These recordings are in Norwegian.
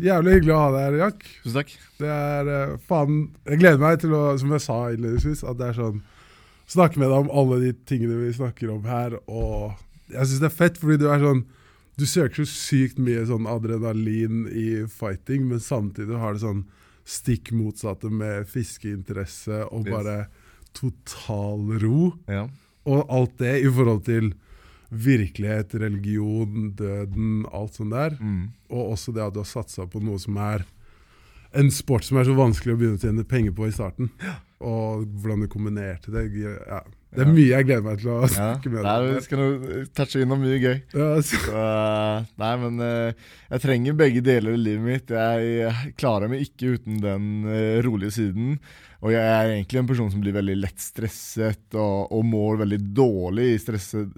Ja, Jævlig hyggelig å ha deg her, Jack. Tusen takk. Det er uh, faen Jeg gleder meg til å, som jeg sa innledningsvis, at det er sånn Snakke med deg om alle de tingene vi snakker om her, og jeg syns det er fett, fordi du er sånn Du søker så sykt mye sånn adrenalin i fighting, men samtidig har det sånn stikk motsatte med fiskeinteresse og Yes. bare total ro. Ja. Og alt det i forhold til virkelighet, religion, døden, alt sånt der. Mm. Og også det at du har satsa på noe som er en sport som er så vanskelig å begynne å tjene penger på i starten. Og hvordan du kombinerte det. Ja. Det er Ja. mye jeg gleder meg til å ja. snakke med deg om. vi skal touche innom mye gøy. Ja, så- Så, eh, nei, men eh, jeg trenger begge deler i livet mitt. Jeg klarer meg ikke uten den eh, rolige siden. Og jeg er egentlig en person som blir veldig lett stresset og, og mår veldig dårlig i stresset,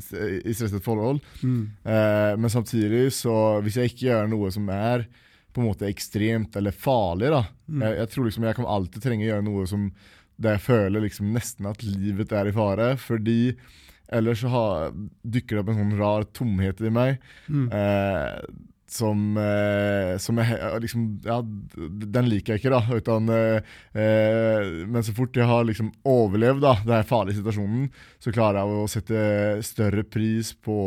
i stresset forhold. Mm. Eh, men samtidig, så hvis jeg ikke gjør noe som er på en måte ekstremt eller farlig, da Mm. jeg, jeg tror liksom jeg kan alltid trenge å gjøre noe som der jeg føler liksom nesten at livet er i fare. Fordi ellers så har, dykker det opp en sånn rar tomhet i meg. Mm. Eh, som, eh, som jeg liksom Ja, den liker jeg ikke, da. Utan, eh, eh, men så fort jeg har liksom overlevd da, den farlige situasjonen, så klarer jeg å sette større pris på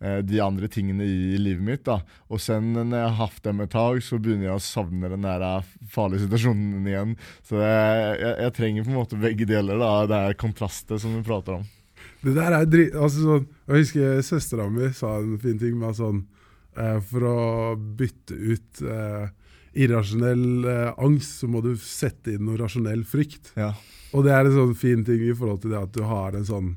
eh, de andre tingene i livet mitt. da. Og sen når jeg har hatt dem et tag, så begynner jeg å savne den der eh, farlige situasjonen igjen. Så jeg, jeg, jeg trenger på en måte begge deler, da, det er kontrastet som vi prater om. Det der er drit... Altså, sånn, jeg husker søstera mi sa en fin ting med sånn For å bytte ut eh, irrasjonell eh, angst, så må du sette inn noe rasjonell frykt. Ja. Og det er en sånn fin ting i forhold til det at du har en sånn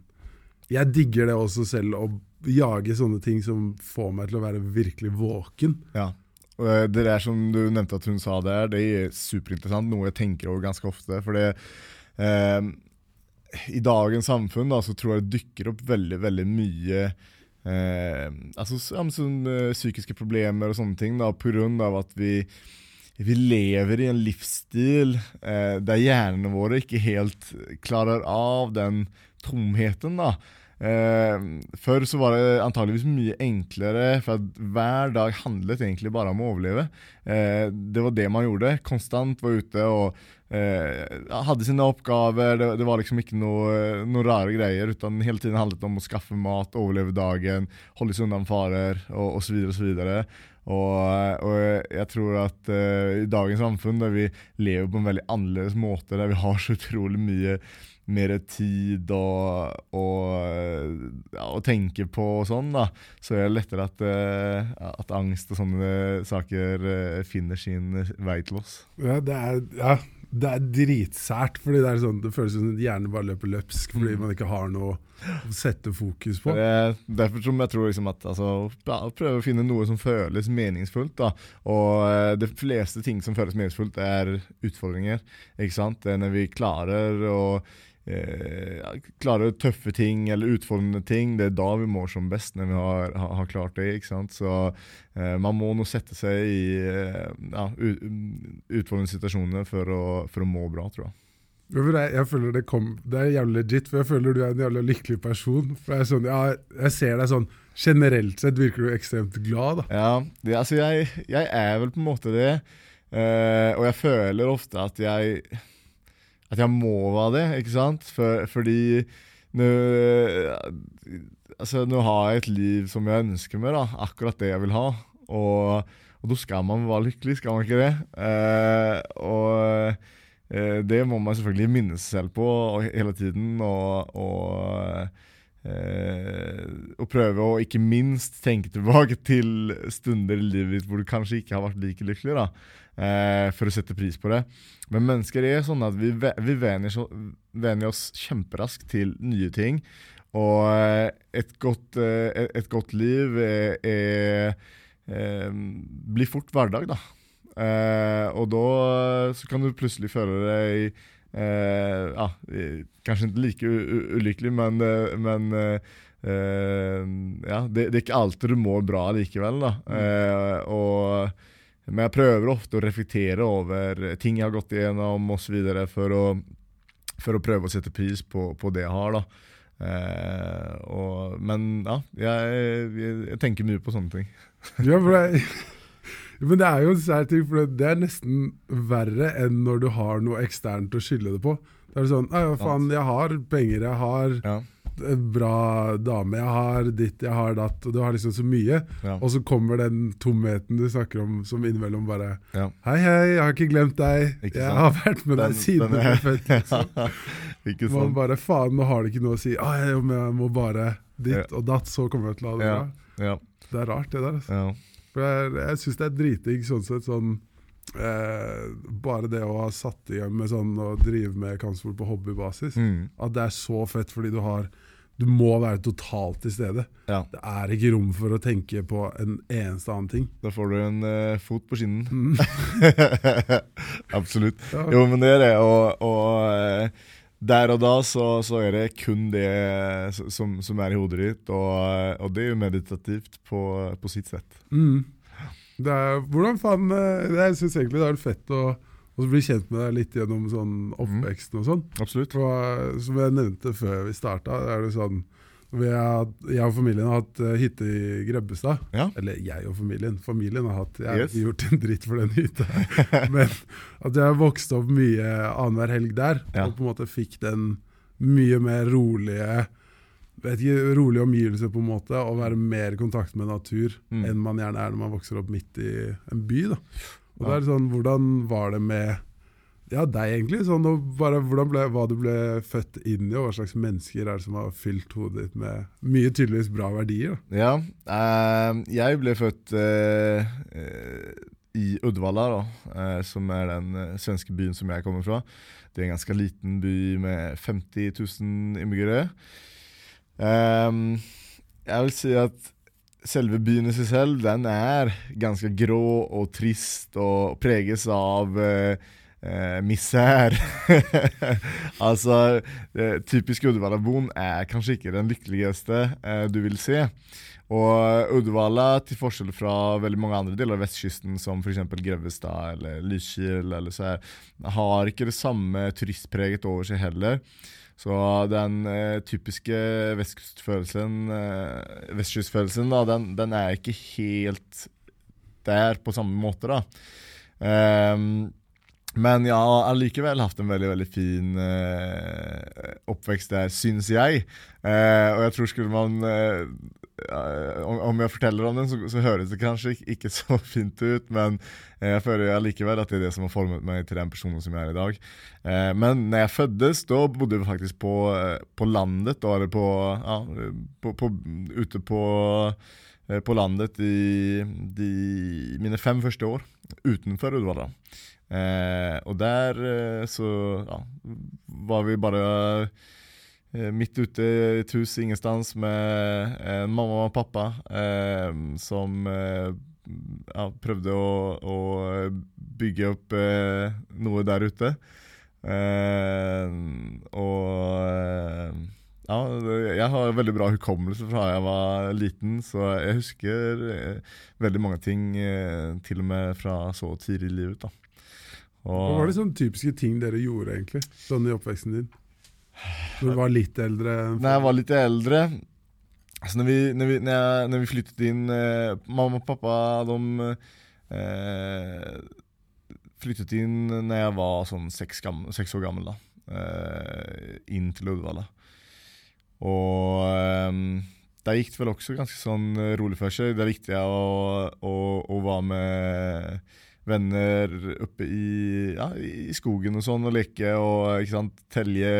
Jeg digger det også selv, å jage sånne ting som får meg til å være virkelig våken. Ja. Og eh, det der som du nevnte at hun sa der, det er superinteressant. Noe jeg tenker over ganske ofte. For det eh, I dagens samfunn da, så tror jeg det dykker opp veldig, veldig mye eh, altså, sånn, eh, psykiske problemer og sånne ting da, av at vi vi lever i en livsstil eh, der hjernene våre ikke helt klarer av den tomheten. da. Eh, før så var det antageligvis mye enklere, for hver dag handlet egentlig bare om å overleve. Eh, det var det man gjorde. Konstant var ute og eh, hadde sine oppgaver. Det, det var liksom ikke noe, noe rare greier, utan hele tiden handlet det om å skaffe mat, overleve dagen, holde seg unna farer og osv. Og, Og, og jeg tror at eh, i dagens samfunn, der vi lever på en veldig annerledes måte, der vi har så utrolig mye mer tid og, og, ja, å tenke på og sånn, da, så er det lettere at, eh, at angst og sånne saker eh, finner sin vei til oss. Ja, det er, ja, det er dritsært, fordi det, sånn, det føles som hjernen bare løper løpsk fordi Mm. man ikke har noe å sette fokus på. Det er derfor som jeg tror liksom at altså, Prøve å finne noe som føles meningsfullt. da Og eh, de fleste ting som føles meningsfullt, er utfordringer. Ikke sant? Det er når vi klarer å eh, ja, tøffe ting eller utfordrende ting, det er da vi mår som best. Når vi har, har, har klart det. ikke sant? Så eh, man må nå sette seg i eh, ja, utfordrende situasjoner for å, for å må bra, tror jeg. Jeg, jeg føler Det kom, det er jævlig legit, for jeg føler du er en jævlig lykkelig person. For Jeg, sånn, ja, jeg ser deg sånn Generelt sett virker du ekstremt glad. da. Ja, det, altså jeg, jeg er vel på en måte det. eh, og jeg føler ofte at jeg At jeg må være det, ikke sant? For, fordi nå Altså, nå har jeg et liv som jeg ønsker meg, da. Akkurat det jeg vil ha. Og, og da skal man være lykkelig, skal man ikke det? Eh, og eh, det må man selvfølgelig minne seg selv på og hele tiden. og, og Eh, og prøve å ikke minst tenke tilbake til stunder i livet ditt hvor du kanskje ikke har vært like lykkelig, da, eh, for å sette pris på det. Men mennesker er sånn at vi, vi venner, så, venner oss kjemperaskt til nye ting. Og eh, et godt, eh, et- godt liv er, er eh, blir fort hverdag, da. Eh, og da så kan du plutselig føle deg Eh, ja, kanskje ikke like ulykkelig, men, men eh, eh, ja, det, det er ikke alltid du mår bra likevel. Da. Eh, og, men jeg prøver ofte å reflektere over ting jeg har gått igjennom osv. For, å- for å prøve å sette pris på, på det jeg har. Da. Eh, og, men ja, jeg, jeg, jeg tenker mye på sånne ting. Ja, det, men det er jo en sær ting, for det er nesten verre enn når du har noe eksternt å skylde det på. Da er det sånn «Nei, faen, jeg har penger, jeg har Ja. Bra dame, jeg har ditt, jeg har datt, og du har liksom så mye. Ja. Og så kommer den tomheten du snakker om som innimellom bare Ja. Hei, hei, jeg har ikke glemt deg. Ikke jeg sant? har vært med deg Den- siden du ble født. Liksom. Ikke Man bare faen, nå har det ikke noe å si. Ah, jeg, jeg må bare ditt og datt, så kommer jeg til å ha det bra. Ja. Det er rart, det der. Altså. Ja. For jeg jeg syns det er dritdigg sånn sett. Sånn, eh, bare det å ha satt i gang med sånn å drive med kampsport på hobbybasis. Mm. At det er så fett fordi du har Du må være totalt til stede. ja. Det er ikke rom for å tenke på en eneste annen ting. Da får du en uh, fot på skinnen. Mm. Absolutt. Ja. Jo, men det er det. Og, og eh, der og da så, så er det kun det som, som er i hodet ditt, og, og det er jo meditativt på, på sitt sett. Mm. Det er, hvordan faen eh, Jeg syns egentlig det er fett å, å bli kjent med deg litt gjennom sånn oppveksten og sånn. Absolutt. For, eh, som jeg nevnte før vi starta, er det sånn vi har, Jeg og familien har hatt eh, hytte i Grebbestad. Ja. Eller jeg og familien. Familien har hatt Jeg har Yes. ikke gjort en dritt for den hytta. Men at jeg har vokst opp mye annenhver helg der, Ja. og på en måte fikk den mye mer rolige vet ikke, rolige omgivelser, på en måte, og være mer i kontakt med natur Mm. enn man gjerne er når man vokser opp midt i en by. da. Og det er sånn, Hvordan var det med ja, deg, egentlig? Sånn, bare hvordan ble, Hva du ble født inn i, og hva slags mennesker er det som har fylt hodet ditt med mye tydeligvis bra verdier? Ja. eh, jeg ble født eh, i Uddevalla, da, eh, som er den svenske byen som jeg kommer fra. Det er en ganske liten by med 50 000 innbyggere. Ehm, jeg vil si at selve byen i seg selv, den er ganske grå og trist og preges av eh, eh, misær. altså, eh, typisk Uddevalla-boen er kanskje ikke den lykkeligste eh, du vil se. Og Uddevalla, til forskjell fra veldig mange andre deler av vestkysten, som f.eks. Grevestad eller Lyskil, eller så her, har ikke det samme turistpreget over seg heller. Så den eh, typiske vestkystfølelsen, eh, vestkystfølelsen da, den, den er ikke helt der på samme måte, da. Ehm, men jeg har allikevel hatt en veldig veldig fin eh, oppvekst der, syns jeg. Eh, og jeg tror skulle man eh, om, jeg forteller om den, så, så høres det kanskje ikke, så fint ut, men eh, jeg føler allikevel at det er det som har formet meg til den personen som jeg er i dag. Eh, men når jeg fødtes, da bodde vi faktisk på, eh, på landet, da, eller på, ja, på, på, ute på på landet i de, mine fem første år utenfor Uddevalla. Eh, og der eh, så ja, var vi bare eh, midt ute i et hus ingenstans med en mamma og pappa eh, som eh, ja, prøvde å, å bygge opp eh, noe der ute. Eh, og eh, ja, jeg har veldig bra hukommelse fra jeg var liten, så jeg husker eh, veldig mange ting eh, til og med fra så tidlig i livet. da. Hva var det sånne typiske ting dere gjorde egentlig, sånn i oppveksten din? Når du var litt eldre? Når jeg var litt eldre altså når, vi, når, vi, når, jeg, når vi flyttet inn eh, Mamma og pappa de eh, flyttet inn når jeg var sånn seks, gammel, seks år gammel. da eh, Inn til Uddevalla. Og eh, der gikk det vel også ganske sånn rolig for seg. Det er viktig å, å, å være med venner oppe i, ja, i skogen og sånn og leke og ikke sant, telje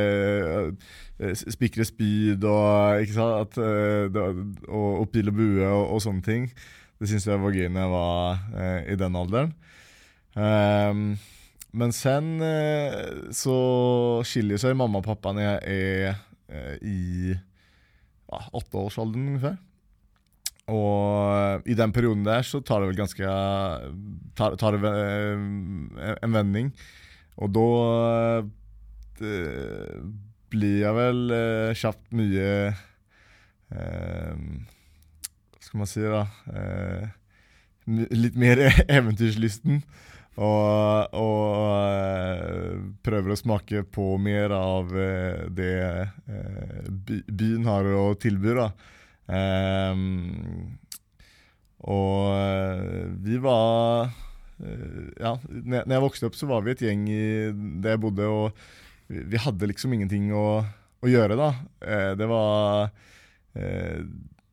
eh, Spikre spyd og ikke sant, at, eh, og, og pil og bue og, og sånne ting. Det syns jeg var gøy når jeg var eh, i den alderen. Um, men sen eh, så skiller seg mamma og pappa når jeg er eh, i ja, åtteårsalderen ungefær. Og i den perioden der så tar det vel ganske Tar, tar det eh, en vending. Og da eh, blir jeg vel eh, kjapt mye Hva skal man si, da? Litt mer eventyrslysten. Og, og prøver å smake på mer av det byen har å tilby. da. Ehm, og eh, vi var eh, Ja, når jeg vokste opp, så var vi et gjeng i der jeg bodde, og vi, hadde liksom ingenting å, å gjøre, da. Eh, det var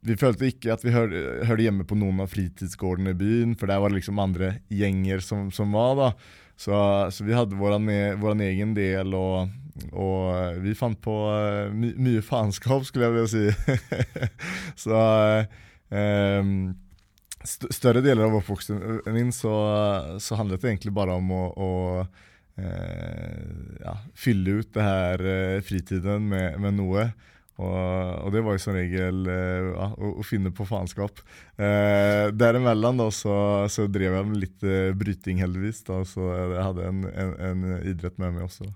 vi følte ikke at vi hør, hørte hjemme på noen av fritidsgårdene i byen, for der var det liksom andre gjenger som, som var. da. Så, så vi hadde vår, vår egen del, og, og, vi fant på uh, my, mye faenskap, skulle jeg vilja si. så um, st større deler av oppvoksten min så, så, handlet det egentlig bare om å, å ja, fylle ut det her fritiden med, med noe. Og, og, det var jo som regel eh, ja, å, finne på faenskap. Eh, derimellom da, så, så, drev jeg med litt eh, bryting, heldigvis. Da, så jeg hadde en, en, en, idrett med meg også.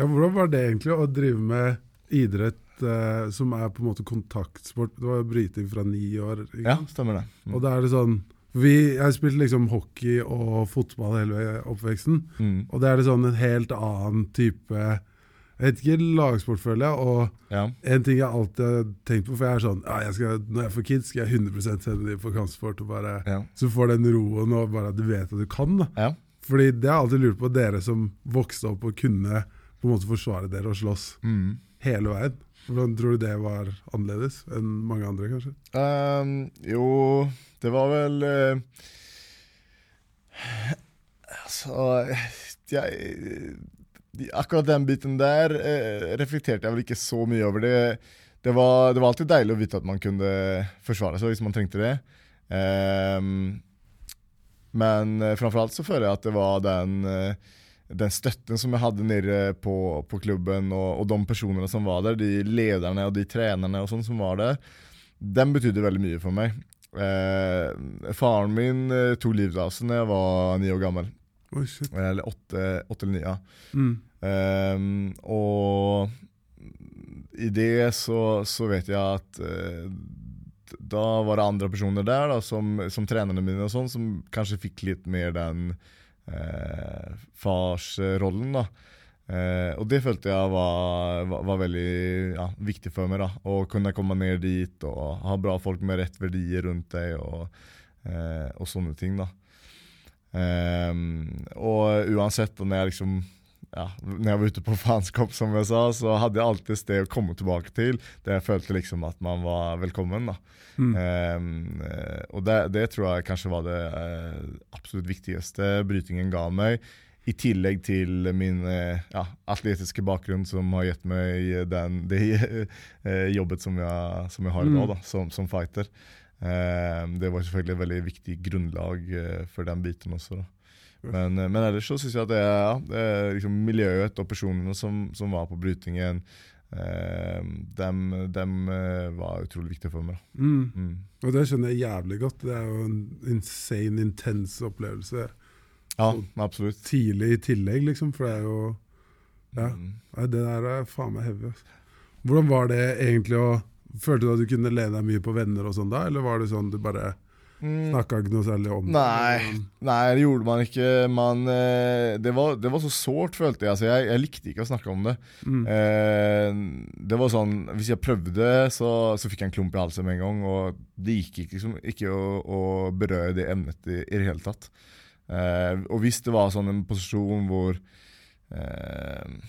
Ja, hvordan var det egentlig å drive med idrett eh, som er på en måte kontaktsport? Det var jo bryting fra ni år. Ikke? Ja, stemmer det. Mm. Og da er det sånn vi, Jeg spilte liksom hockey og fotball hele oppveksten. Mm. Og det er det sånn en helt annen type jeg vet ikke, lagsport, føler jeg. Og ja. en ting jeg alltid har tenkt på, for jeg er sånn ja, jeg skal, Når jeg får kids, skal jeg 100 sende dem på kampsport. Og bare, ja. Så får den roen og bare at du vet at du kan. da. Ja. Fordi det har jeg alltid lurt på, dere som vokste opp og kunne på en måte forsvare dere og slåss mm. hele veien. Hvordan tror du det var annerledes enn mange andre, kanskje? Um, jo, det var vel uh, Altså jeg akkurat den biten der uh, reflekterte jeg vel ikke så mye over. Det, det, var, det, var, alltid deilig å vite at man kunne forsvare seg hvis man trengte det. Um, men eh, framfor alt så føler jeg at det var den, eh, den støtten som jeg hadde nede på, på klubben, og, og, de personene som var der, de lederne og de trenerne og sånn som var der, den betydde veldig mye for meg. Eh, faren min eh, tok livet av seg da jeg var ni år gammel. Oi, eller åtte, åtte eller ni. Mm. Eh, og i det så, så, vet jeg at eh, da var det andre personer der, da, som, som trenerne mine, og sånn, som kanskje fikk litt mer den uh, farsrollen. da. Uh, og det følte jeg var, var, var veldig ja, viktig for meg. da, Å kunne komme ned dit og ha bra folk med rett verdier rundt deg og, og sånne ting. da. Um, og uansett når jeg liksom ja, når jeg var ute på faenskap, som jeg sa, så hadde jeg alltid et sted å komme tilbake til der jeg følte liksom at man var velkommen. da. Mm. Um, og det, det, tror jeg kanskje var det uh, absolutt viktigste brytingen ga meg. I tillegg til min uh, ja, atletiske bakgrunn, som har gitt meg den, det uh, jobbet som jeg, som jeg har nå, mm. da, som, som fighter. Ehm, det var selvfølgelig et veldig viktig grunnlag eh, for den biten også. Men, eh, men, ellers så syns jeg at det er, ja, det er liksom miljøet og personene som, som var på brytingen, eh, dem, dem, eh, var utrolig viktige for meg. Mm. Mm. Og det skjønner jeg jævlig godt. Det er jo en insane, intens opplevelse. Ja, absolutt. Tidlig i tillegg, liksom, for det er jo Ja. Mm. Det der er faen meg heavy. Hvordan var det egentlig å Følte du at du kunne lene deg mye på venner og sånn da, eller var det sånn du bare mm. snakka ikke noe særlig om nei, Nei, det gjorde man ikke. Man, eh, det, var, det, var, så sårt, følte jeg. Altså, jeg. jeg. likte ikke å snakke om det. Mm. Eh, det var sånn, Hvis jeg prøvde, så, så fikk jeg en klump i halsen med en gang. Og det gikk ikke, liksom, ikke å, å, berøre det emnet i, i det hele tatt. Eh, og hvis det var sånn en posisjon hvor eh,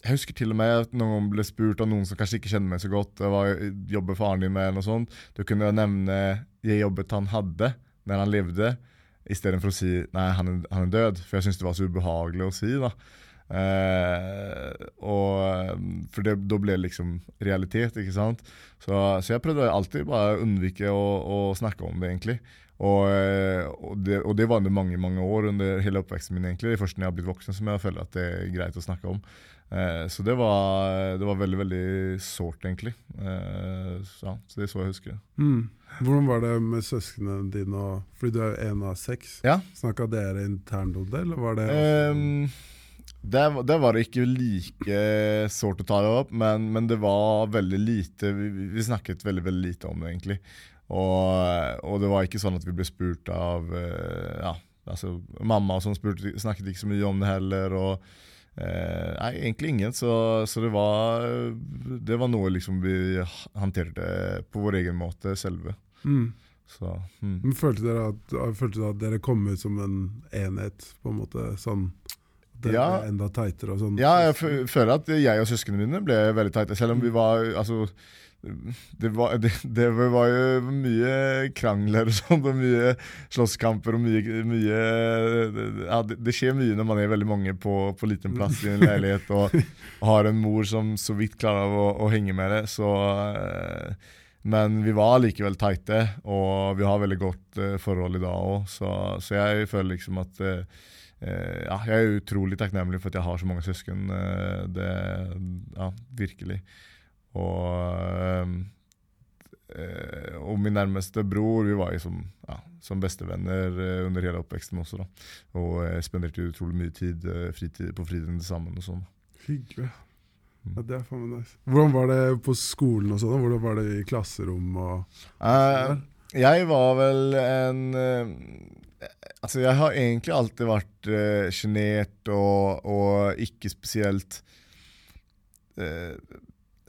jeg husker til og med at noen ble spurt av noen som kanskje ikke kjenner meg så godt. Hva jobber faren din med? eller noe sånt. Du kunne nevne det jobbet han hadde når han levde, istedenfor å si nei, han er, han er død. For jeg syntes det var så ubehagelig å si. da. Eh, og, for det, da ble det liksom realitet, ikke sant. Så, så jeg prøvde alltid bare å unnvike å, å snakke om det, egentlig. Og, og, det, og, det, var under mange mange år, under hele oppveksten min. egentlig. Det er første når jeg har blitt voksen, som jeg føler at det er greit å snakke om. Eh, så det var, det var, veldig veldig sårt, egentlig. Eh, så, ja, så det er så jeg husker. Mm. Hvordan var det med søsknene dine? Fordi du er en av seks. Ja. Snakka dere internt om det, eller var det um, det, det, var ikke like sårt å ta det opp, men, men det var veldig lite vi, vi, snakket veldig veldig lite om det, egentlig. Og, og, det var ikke sånn at vi ble spurt av uh, ja, altså Mamma og sånn snakket ikke så mye om det heller. og Eh, nei, egentlig ingen. Så, så, det, var, det var noe liksom vi håndterte på vår egen måte selve. Mm. Så, mm. Men følte dere at, følte dere at dere kom ut som en enhet, på en måte? Sånn dere Ja. ble enda tightere og sånn? Ja, jeg føler at jeg og søsknene mine ble veldig tighte, selv om vi var altså det var, det, det var jo mye krangler og sånt, og mye slåsskamper og mye, mye ja, det, det skjer mye når man er veldig mange på, på liten plass i en leilighet og har en mor som så vidt klarer å, å henge med det. Så, eh, men vi var likevel tighte, og vi har veldig godt eh, forhold i dag òg, så, så jeg føler liksom at eh, ja, jeg er utrolig takknemlig for at jeg har så mange søsken. det, ja, virkelig. Og, eh, og min nærmeste bror, vi var jo som, ja, som bestevenner eh, under hele oppveksten også. da. Og eh, spenderte utrolig mye tid fritid, på fritiden sammen og sånn. Hyggelig. Mm. Ja, det er faen meg nice. Hvordan var det på skolen og sånn? Hvordan var det i klasserom og Eh, jeg var vel en eh, Altså, jeg har egentlig alltid vært sjenert eh, og, og ikke spesielt eh,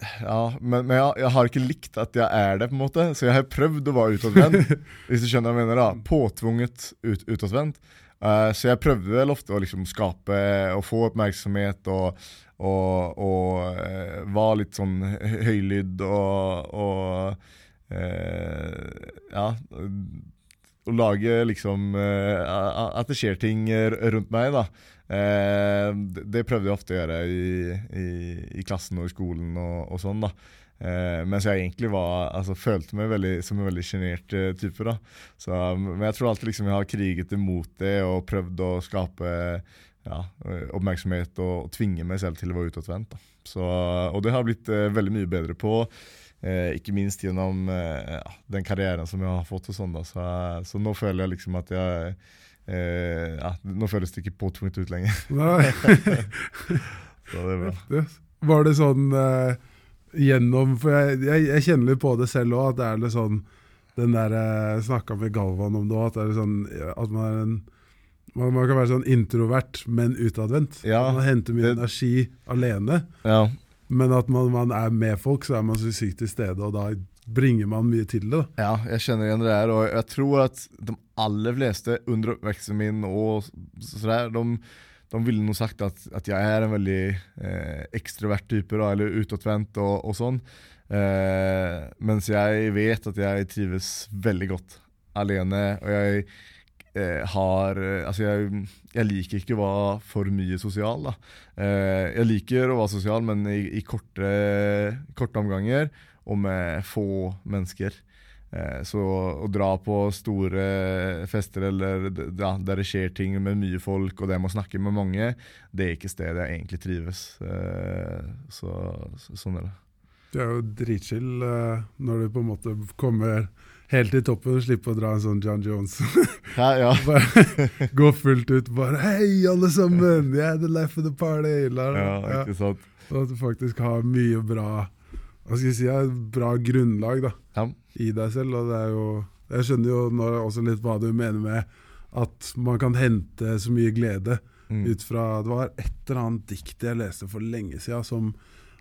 Ja, men, men jeg, jeg har ikke likt at jeg er det, på en måte. Så jeg har prøvd å være utadvendt, hvis du skjønner hva jeg mener. da Påtvunget ut, utadvendt. Uh, så jeg prøvde vel ofte å liksom skape og få oppmerksomhet og, og, og uh, var litt sånn høylydd og, og uh, Ja. Å lage liksom At det skjer ting rundt meg, da. Eh, det, prøvde jeg ofte å gjøre i, i, i klassen og i skolen og, og sånn, da. Eh, mens jeg egentlig var, altså, følte meg veldig, som en veldig sjenert eh, type. da. Så, men jeg tror alltid liksom jeg har kriget imot det og prøvd å skape ja, oppmerksomhet og, og tvinge meg selv til å være utadvendt. Og det har blitt eh, veldig mye bedre på. Eh, ikke minst gjennom eh, ja, den karrieren som jeg har fått. og sånn da, så, så nå føler jeg liksom at jeg eh, ja, Nå føles det ikke påtvunget ut lenger. Så det er bra. Var det sånn eh, gjennom For jeg, jeg, jeg kjenner litt på det selv òg, at det er litt sånn Den der Jeg snakka med Galvan om det òg, at sånn At man er en man, man kan være sånn introvert, men utadvendt. Ja, man henter mye det- energi alene, Ja, men at man, man er med folk, så er man så sykt til stede, og da bringer man mye til det. ja, jeg kjenner igjen det der. Og jeg tror at de aller fleste under oppveksten min og sådär, de, de ville nog sagt at, at jeg er en veldig eh, ekstrovert type, da, eller utadvendt og, og sånn. Eh, mens jeg vet at jeg trives veldig godt alene. Og jeg eh, har eh, Altså, jeg, jeg liker ikke å være for mye sosial, da. Eh, jeg liker å være sosial, men i, i korte, korte omganger og med få mennesker. Eh, så å dra på store fester eller ja, der det skjer ting med mye folk, og der man snakker snakke med mange, det er ikke stedet jeg egentlig trives. Eh, så, så sånn er det. Det er jo dritchill eh, når du på en måte kommer helt til toppen og slipper å dra en sånn John Jones. Ja, ja. gå fullt ut bare Hei, alle sammen! Yeah, the life of the party! La, Ja. ikke sant. Og at du faktisk har mye bra Hva skal jeg si, et bra grunnlag da, Ja. i deg selv. Og det er jo Jeg skjønner jo nå også litt hva du mener med at man kan hente så mye glede Mm. ut fra Det var et eller annet dikt jeg leste for lenge siden som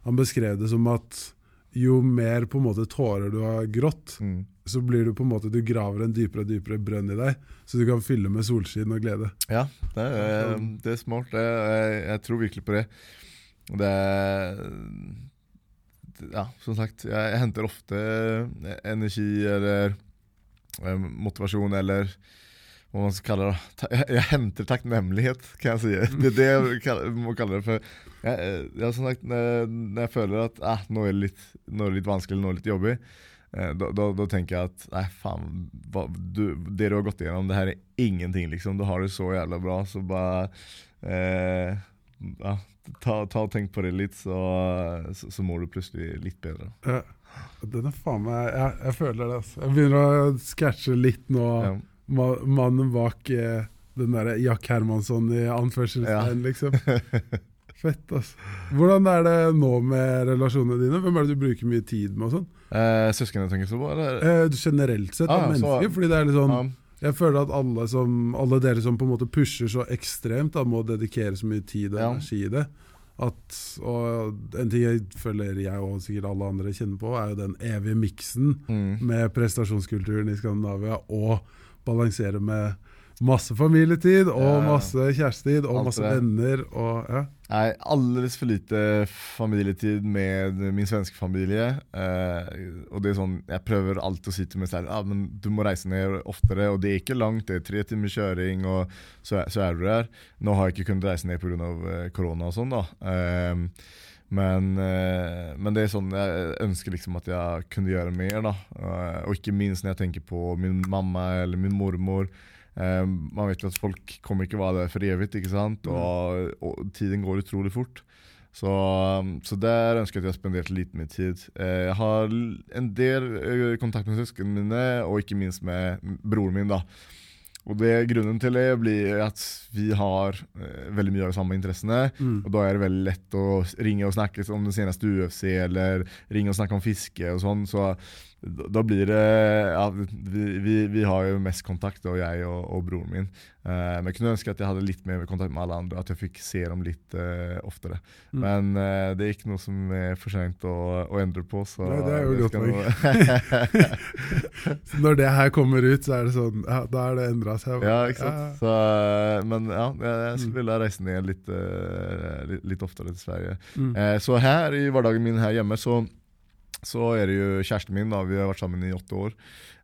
han beskrev det som at jo mer på en måte tårer du har grått, Mm. så blir du på en måte Du graver en dypere og dypere brønn i deg, så du kan fylle med solskinn og glede. Ja, det er, det er smart. Jeg, jeg tror virkelig på det. Det er Ja, som sagt, jeg, jeg henter ofte energi eller eh, motivasjon eller hva man skal kalle det. Jeg, jeg henter takknemlighet, kan jeg si. Det er det jeg må kalle det. For jeg, jeg, som sagt, når, når jeg føler at eh, nå, er det litt, nå er det litt vanskelig, nå er det litt jobbig, eh, da, da, da tenker jeg at nei, faen, hva, du, det du har gått igjennom, det her er ingenting, liksom. Du har det så jævla bra, så bare eh, ja, ta, ta og tenk på det litt, så, så, så må du plutselig litt bedre. Ja. Den er faen meg jeg, jeg føler det. altså. Jeg begynner å scratche litt nå. Ja. Mannen bak eh, den derre Jack Hermansson i anførselstegn, liksom. Fett, altså. Hvordan er det nå med relasjonene dine? Hvem er det du bruker mye tid med? og sånn? Eh, Søsknene tenker så på, eller? Eh, generelt sett, Ah, av mennesker. så- fordi det er litt sånn Ja. Jeg føler at alle, som, alle dere som på en måte pusher så ekstremt, da, må dedikere så mye tid og Ja. energi i det. At, og en ting jeg føler jeg og sikkert alle andre kjenner på, er jo den evige miksen Mm. med prestasjonskulturen i Skandinavia og balansere med masse familietid og masse kjærestetid og masse venner og ja. Nei, alldeles for lite familietid med min svenske familie. Eh, og det er sånn, Jeg prøver alltid å si til meg selv ah, men du må reise ned oftere. Og det er ikke langt, det er tre timer kjøring, og så, så er du der. Nå har jeg ikke kunnet reise ned pga. Eh, korona og sånn, da. Eh, men, men det er sånn, jeg ønsker liksom at jeg kunne gjøre mer. da. Eh, og ikke minst når jeg tenker på min mamma eller min mormor. Eh, man vet jo at folk kommer ikke være der for evig, ikke sant? Og, og tiden går utrolig fort. Så, så der ønsker jeg at jeg spenderte litt mer tid. Eh, jeg har en del eh, kontakt med søsknene mine, og ikke minst med broren min. da. Og det Grunnen til det blir at vi har veldig mye av de samme interessene. Mm. Og Da er det veldig lett å ringe og snakke om den seneste UFC, eller ringe og snakke om fiske og sånn. Så da blir det ja, vi, vi, vi har jo mest kontakt, og jeg og, og broren min. Eh, men jeg kunne ønske at jeg hadde litt mer kontakt med alle andre, at jeg fikk se dem litt eh, oftere. Mm. Men eh, det er ikke noe som er for seint å, å endre på. Så Nei, det er jo godt nok. Når det her kommer ut, så er det sånn ja, Da er det endra seg. Ja, ikke sant. Så, eh, men ja, jeg, jeg Mm. skulle vilja reise ned litt, eh, litt, litt oftere til Sverige. Mm. Eh, så her i hverdagen min her hjemme, så, så er det jo kjæresten min. da, Vi har vært sammen i åtte år.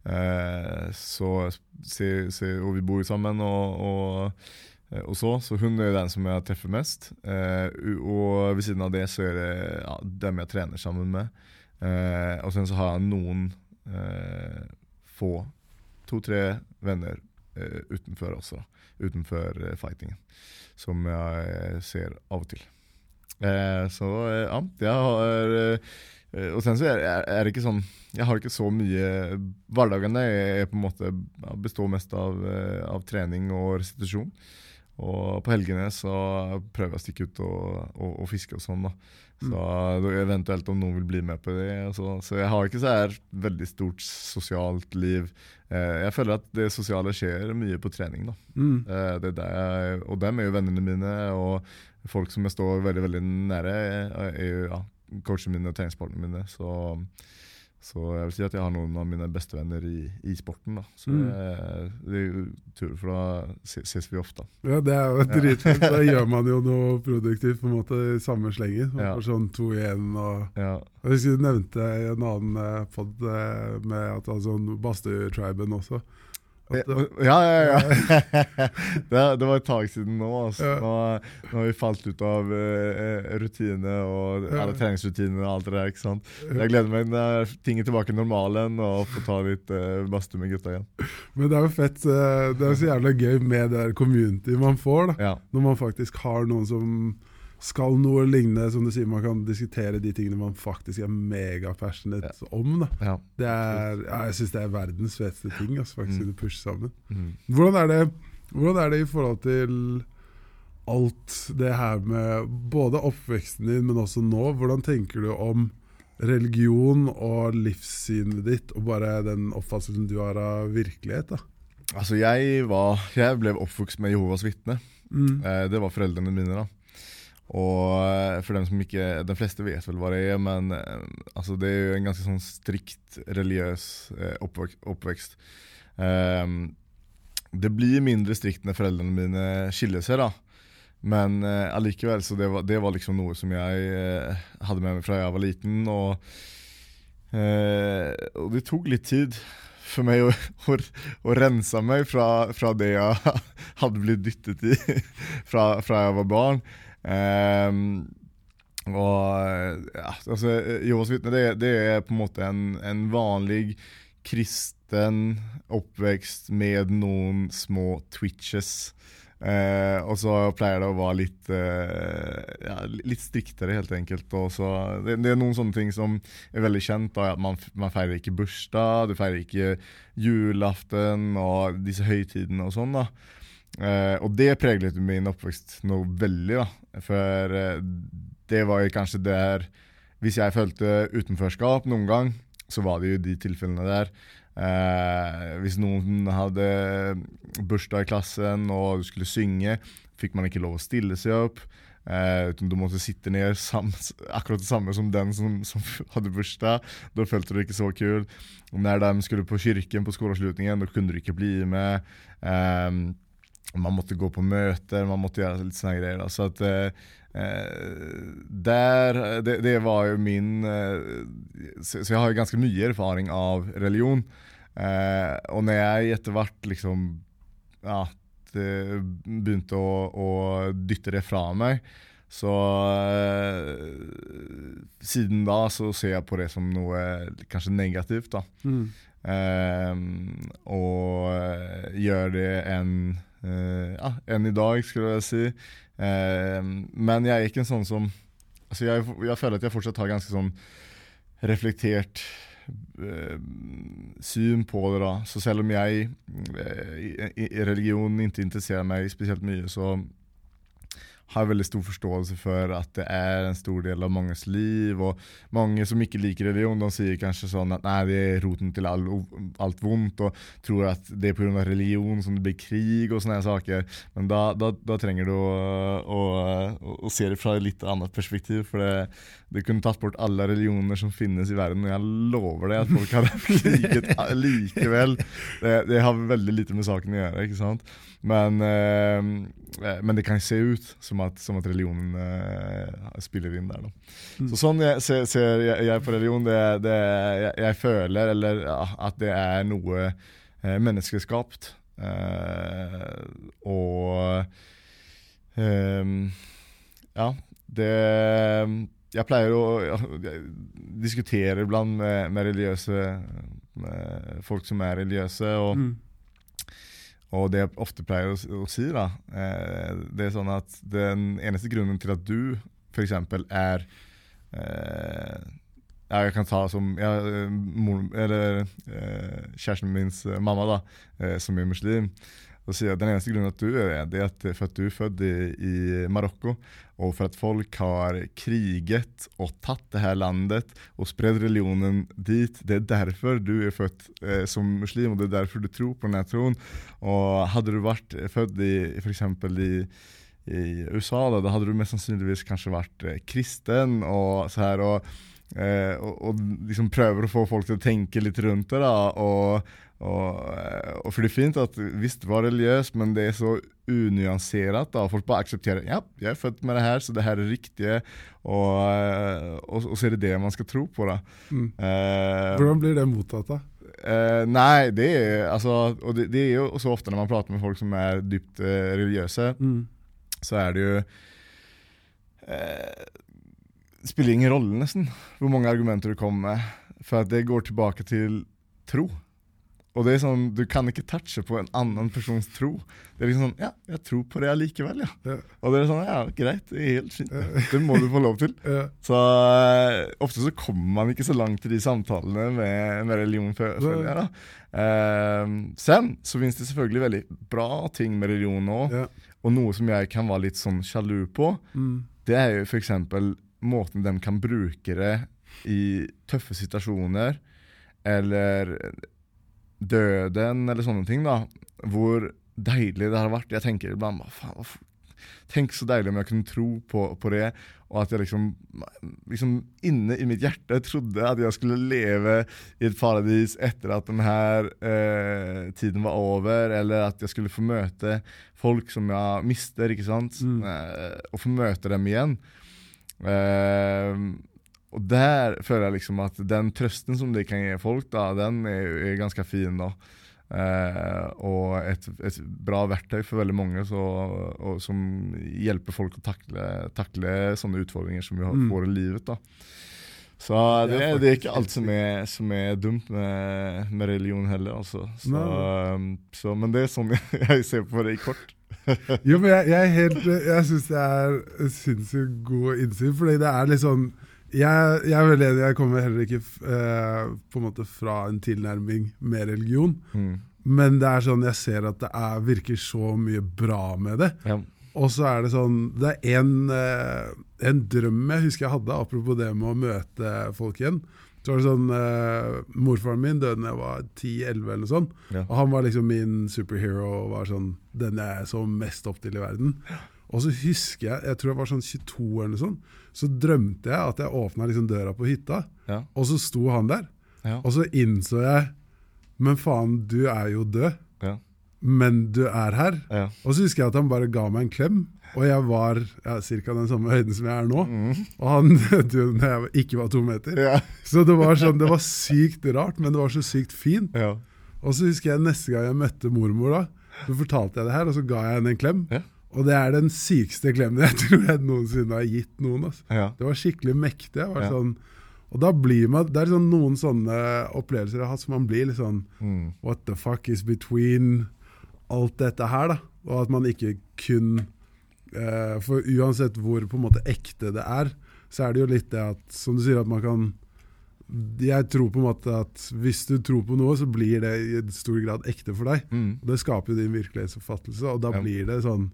Eh, så, se, se, og vi bor jo sammen, og, og, og så. Så hun er den som jeg treffer mest. Eh, og ved siden av det så er det ja, dem jeg trener sammen med. Eh, og sen så har jeg noen eh, få, to-tre venner eh, utenfor også. Utenfor eh, fightingen. Som jeg ser av og til. Så ja, jeg har Og sen så er, er det ikke sånn Jeg har ikke så mye Hverdagene er, på en måte består mest av, eh, av trening og restitusjon. Og på helgene så prøver jeg å stikke ut og, og, og fiske og sånn. da. Så mm. eventuelt om noen vil bli med på det. Så, så jeg har ikke så her veldig stort sosialt liv. Eh, jeg føler at det sosiale skjer mye på trening. da. Mm. Eh, det er der jeg, og dem er jo vennene mine, og folk som jeg står veldig veldig nære, er jo ja, coachene mine og treningspartnerne mine. Så, så jeg vil si at jeg har noen av mine bestevenner i, i sporten. da. Så Mm. det, det er tur, for da ses vi ofte. Ja, det er jo dritfett. Da gjør man jo noe produktivt på en måte i samme slengen. Ja. sånn to igjen og Ja, Jeg husker du nevnte i en annen eh, pod eh, med at var sånn Bastø-triben også. At ja, ja. ja. det, det var et tak siden nå. Altså. Nå, nå har vi falt ut av uh, rutine og alle treningsrutiner og alt det der. ikke sant? Jeg gleder meg når ting er tilbake i normalen og får ta litt uh, badstue med gutta igjen. men det er jo fett. eh, Det er så jævla gøy med det der community man får, da. Når man faktisk har noen som skal noe lignende, som du sier, man kan diskutere de tingene man faktisk er megapassionate om. da. ja. Det er, ja, jeg syns det er verdens feteste ting. Altså, faktisk, Mm. å pushe sammen. Mm. Hvordan er, det, hvordan er det i forhold til alt det her med både oppveksten din, men også nå? Hvordan tenker du om religion og livssynet ditt, og bare den oppfattelsen du har av virkelighet? da? Altså, jeg, var, jeg ble oppvokst med Jehovas vitne. Mm. Eh, det var foreldrene mine. da. Og eh, for dem som ikke De fleste vet vel hva det er, men eh, altså, det er jo en ganske sånn strikt religiøs eh, oppvekst. Um, det blir mindre strikt når foreldrene mine skiller seg, da. Men uh, allikevel, så det var, det var liksom noe som jeg uh, hadde med meg fra jeg var liten. Og, uh, og det tok litt tid for meg å, å, å rense meg fra, fra det jeg hadde blitt dyttet i fra, fra jeg var barn. Ehm, og ja, altså, Jehovas vitner det, det er på en måte en, en vanlig kristen oppvekst med noen små twitches. Eh, og så pleier det å være litt eh, ja, litt striktere, helt enkelt. Og så, det, det er noen sånne ting som er veldig kjent. Da, at man, man feirer ikke bursdag, du feirer ikke julaften og disse høytidene og sånn. da Eh, og det preget min oppvekst noe veldig, da. For uh, det var jo kanskje der Hvis jeg følte utenforskap noen gang, så var det jo de tilfellene der. Uh, hvis noen hadde bursdag i klassen og du skulle synge, fikk man ikke lov å stille seg opp. Uh, du måtte sitte ned sam, akkurat det samme som den som, som hadde bursdag. Da følte du ikke så kul. Når de skulle på kirken på skoleavslutningen, da kunne du ikke bli med. Eh, man måtte gå på møter, man måtte gjøre litt sånne greier. Da. Så at eh, der, det, det, var jo min så, så jeg har jo ganske mye erfaring av religion. Eh, og når jeg etter hvert liksom ja, begynte å, å, dytte det fra meg, så eh, Siden da så ser jeg på det som noe kanskje negativt. da. Mm. Eh, og gjør det eh, ja, enn i dag, skulle jeg si. Eh, men jeg er ikke en sånn som altså jeg, jeg føler at jeg fortsatt har ganske sånn reflektert Eh, syn på det. da. Så selv om jeg eh, i religion ikke interesserer meg spesielt mye, så har veldig stor forståelse for at det er en stor del av manges liv. Og mange som ikke liker religion, de sier kanskje sånn at nei, det er roten til all, alt vondt, og tror at det er pga. religion som det blir krig og sånne saker. Men da, da, da trenger du å, å, å, se det fra et litt annet perspektiv. For det, det kunne tatt bort alle religioner som finnes i verden, og jeg lover deg at folk hadde kriget likevel. Det, det, har veldig lite med saken å gjøre. ikke sant? Men, eh, men det kan se ut som at, som at religionen uh, spiller inn der. Mm. Så Sånn jeg, ser, ser jeg, jeg, på religion. Det, det, jeg, jeg, føler eller, at det er noe uh, menneskeskapt. Eh, og um, Ja, det jeg pleier å jeg diskutere iblant med, med, religiøse med folk som er religiøse. og, mm. Og det jeg ofte pleier å, å si, da, eh, det er sånn at den eneste grunnen til at du f.eks. er eh, jeg kan ta som ja, mor, eller, eh, Kjæresten min mamma, da, eh, som er muslim. Og sier at Den eneste grunnen at du er det, er for at du er født i, i Marokko. Og for at folk har kriget og tatt det her landet og spredd religionen dit. Det er derfor du er født eh, som muslim, og det er derfor du tror på denne troen. Og hadde du vært født i f.eks. i i USA, da, da hadde du mest sannsynligvis kanskje vært eh, kristen. og så her, og, eh, og, og liksom prøver å få folk til å tenke litt rundt det. da, og og, eh, og for det er fint at visst var religiøs, men det er så unyansert. da, Folk bare aksepterer ja, jeg er født med det her, så det her er riktig. Og, eh, og, og så er det det man skal tro på. da. Mm. Eh, Hvordan blir det mottatt, da? Eh, nei, det er altså Og det, det, er jo så ofte når man prater med folk som er dypt eh, religiøse, mm. så er det jo Det spiller ingen rolle, nesten, hvor mange argumenter du kommer med. For at det går tilbake til tro. Og det er sånn, Du kan ikke touche på en annen persons tro. Det er liksom sånn Ja, jeg tror på det allikevel, ja. ja. Og det er sånn Ja, greit, det er helt fint. Det må du få lov til. ja. Så uh, ofte så kommer man ikke så langt i de samtalene med, med religion, føler jeg. da. Eh, sen så finnes det selvfølgelig veldig bra ting med religion òg. Og noe som jeg kan være litt sånn sjalu på, mm. det er jo f.eks. måten de kan bruke det i tøffe situasjoner, eller døden eller sånne ting, da, hvor deilig det har vært. Jeg tenker iblant faen, Tenk så deilig om jeg kunne tro på, på det, og at jeg liksom, liksom, inne i mitt hjerte trodde at jeg skulle leve i et paradis etter at denne eh, tiden var over, eller at jeg skulle få møte folk som jeg mister, ikke sant, mm. eh, og få møte dem igjen. Eh, og der føler jeg liksom at den trøsten som det kan gi folk, da, den er, er ganske fin. da. Eh, og et, et, bra verktøy for veldig mange så, og, som hjelper folk å takle, takle sånne utfordringer som vi mm. får i livet. da. Så det, det, er ikke alt som er, som er dumt med, med, religion heller. Altså. Så, så, men det er sånn jeg ser på det i kort. jo, men jeg, jeg, helt, jeg syns det er sinnssykt god innsyn, fordi det er litt sånn jeg, jeg, er veldig enig. Jeg kommer heller ikke eh, på en måte fra en tilnærming med religion. Mm. Men det er sånn, jeg ser at det er, virker så mye bra med det. Ja. Og så er det sånn Det er en, eh, en, drøm jeg husker jeg hadde, apropos det med å møte folk igjen. Så var det sånn, eh, Morfaren min døde da jeg var 10-11, eller noe sånt. Ja. Og han var liksom min superhero og var sånn den jeg så mest opp til i verden. Og så husker jeg, jeg tror jeg var sånn 22 eller noe sånt, så drømte jeg at jeg åpna liksom døra på hytta, Ja. og så sto han der. Ja. Og så innså jeg Men faen, du er jo død, Ja. men du er her. Ja. Og så husker jeg at han bare ga meg en klem, og jeg var ja, ca. den samme høyden som jeg er nå. Og han døde da jeg ikke var to meter. Ja. Så det var sånn, det var sykt rart, men det var så sykt fint. Ja. Og så husker jeg neste gang jeg møtte mormor, da, så fortalte jeg det her, og så ga jeg henne en klem. Ja. Og det er den sykeste klemmen jeg tror jeg noensinne har gitt noen. Altså. Det var skikkelig mektig. Jeg var sånn, og da blir man, Det er sånn noen sånne opplevelser jeg har hatt som man blir litt sånn Mm. What the fuck is between alt dette her, da? Og at man ikke kun eh, For uansett hvor på en måte ekte det er, så er det jo litt det at Som du sier, at man kan Jeg tror på en måte at hvis du tror på noe, så blir det i stor grad ekte for deg. Mm. Det skaper jo din virkelighetsoppfattelse, og da Ja. blir det sånn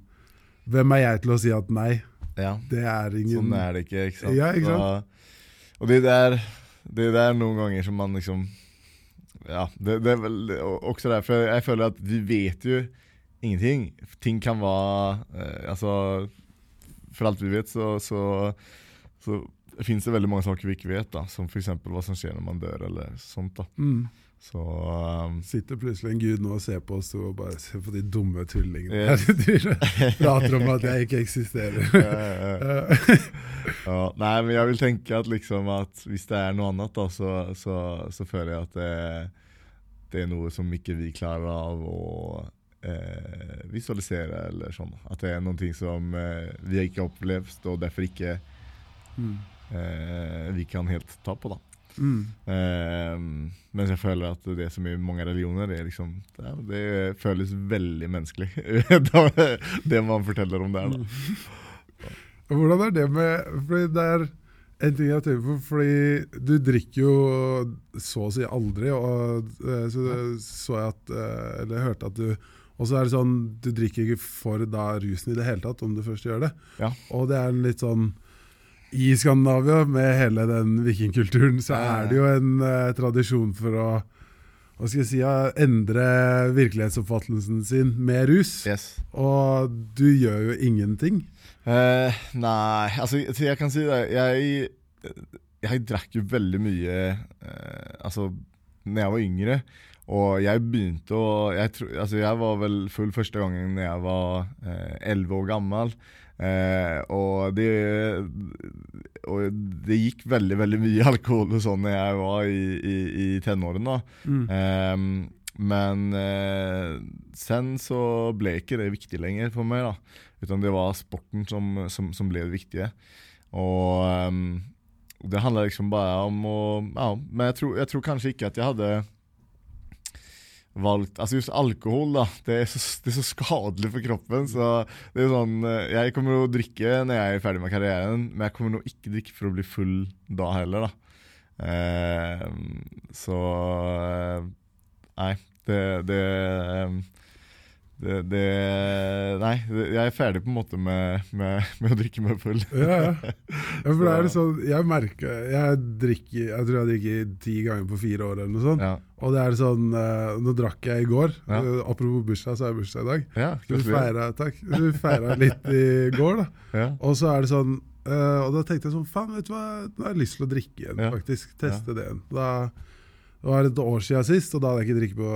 Hvem er jeg til å si at nei, ja. det er ingen Sånn er det ikke, ikke sant? Ja, ikke sant? Og, og det der Det der noen ganger som man liksom Ja, det, det er vel også derfor jeg føler at vi vet jo ingenting. Ting kan være eh, Altså For alt vi vet, så, så, så fins det veldig mange saker vi ikke vet, da som f.eks. hva som skjer når man dør, eller sånt. da mm. Så um, Sitter plutselig en gud nå og ser på oss og bare ser på de dumme tullingene Ja. her. Prater om at jeg ikke eksisterer. ja, Nei, men jeg vil tenke at liksom at hvis det er noe annet, da, så, så, så føler jeg at det, det er noe som ikke vi klarer av å eh, visualisere, eller sånn. At det er noen ting som eh, vi ikke har opplevd, og derfor ikke Mm. eh, vi kan helt ta på, da. Mm. Eh, mens jeg føler at det som i mange religioner, det, liksom, det, det føles veldig menneskelig. det man forteller om der, da. Hvordan er det med Fordi det er en ting jeg har tenkt på, fordi du drikker jo så å si aldri, og eh, så så jeg at eh, Eller hørte at du Og så er det sånn, du drikker ikke for da rusen i det hele tatt, om du først gjør det. Ja. Og det er litt sånn I Skandinavia, med hele den vikingkulturen, så er det jo en uh, tradisjon for å hva skal jeg si, ja, endre virkelighetsoppfattelsen sin med rus. Yes. Og du gjør jo ingenting. Uh, nei, altså jeg kan si det. Jeg, jeg drakk jo veldig mye uh, Altså, når jeg var yngre. Og jeg begynte å jeg, tro, altså, jeg var vel full første gangen når jeg var elleve år gammel. Eh, og det Og det gikk veldig veldig mye alkohol og sånn når jeg var i, i, i tenårene. Mm. Eh, men eh, sen så ble ikke det viktig lenger for meg. da Utan det var sporten som, som, som ble det viktige. Og det handla liksom bare om å Ja, men jeg tror, jeg tror kanskje ikke at jeg hadde valgt Altså just alkohol, da. Det er, så, det er så skadelig for kroppen. Så det er sånn eh, Jeg kommer å drikke når jeg er ferdig med karrieren, men jeg kommer nå ikke drikke for å bli full da heller, da. Eh, så eh, Nei, det, det, eh, det, det Nei, jeg er ferdig på en måte med, med, med å drikke meg full. Ja, ja. ja for det er det sånn, jeg merker Jeg drikker Jeg tror jeg drikker ti ganger på fire år, eller noe sånt. Ja, Og det er sånn eh, Nå drakk jeg i går. Ja. Eh, apropos bursdag, så er jeg bursdag i dag. ja Så vi feira, takk. Vi feira litt i går, da. Ja, Og så er det sånn eh, Og da tenkte jeg sånn Faen, vet du hva, nå har jeg lyst til å drikke igjen, faktisk. Teste det igjen. Da det var et år siden sist, og da hadde jeg ikke drikket på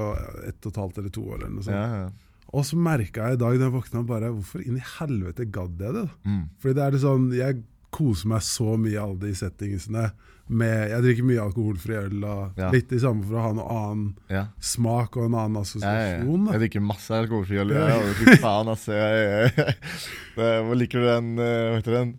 ett og et halvt eller to år. eller noe sånt. ja, ja. Og så merka jeg i dag da jeg våkna bare Hvorfor inn i helvete gadd jeg det? Mm. Fordi det er det sånn, Jeg koser meg så mye i alle de settingsene. Med, jeg drikker mye alkoholfri øl, og Ja. litt i samme for å ha noe annen ja. smak og en annen assosiasjon. ja. Jeg drikker masse alkoholfri øl. Ja, fy faen, altså. Jeg, jeg, jeg. hva liker du den eh, Hva heter den?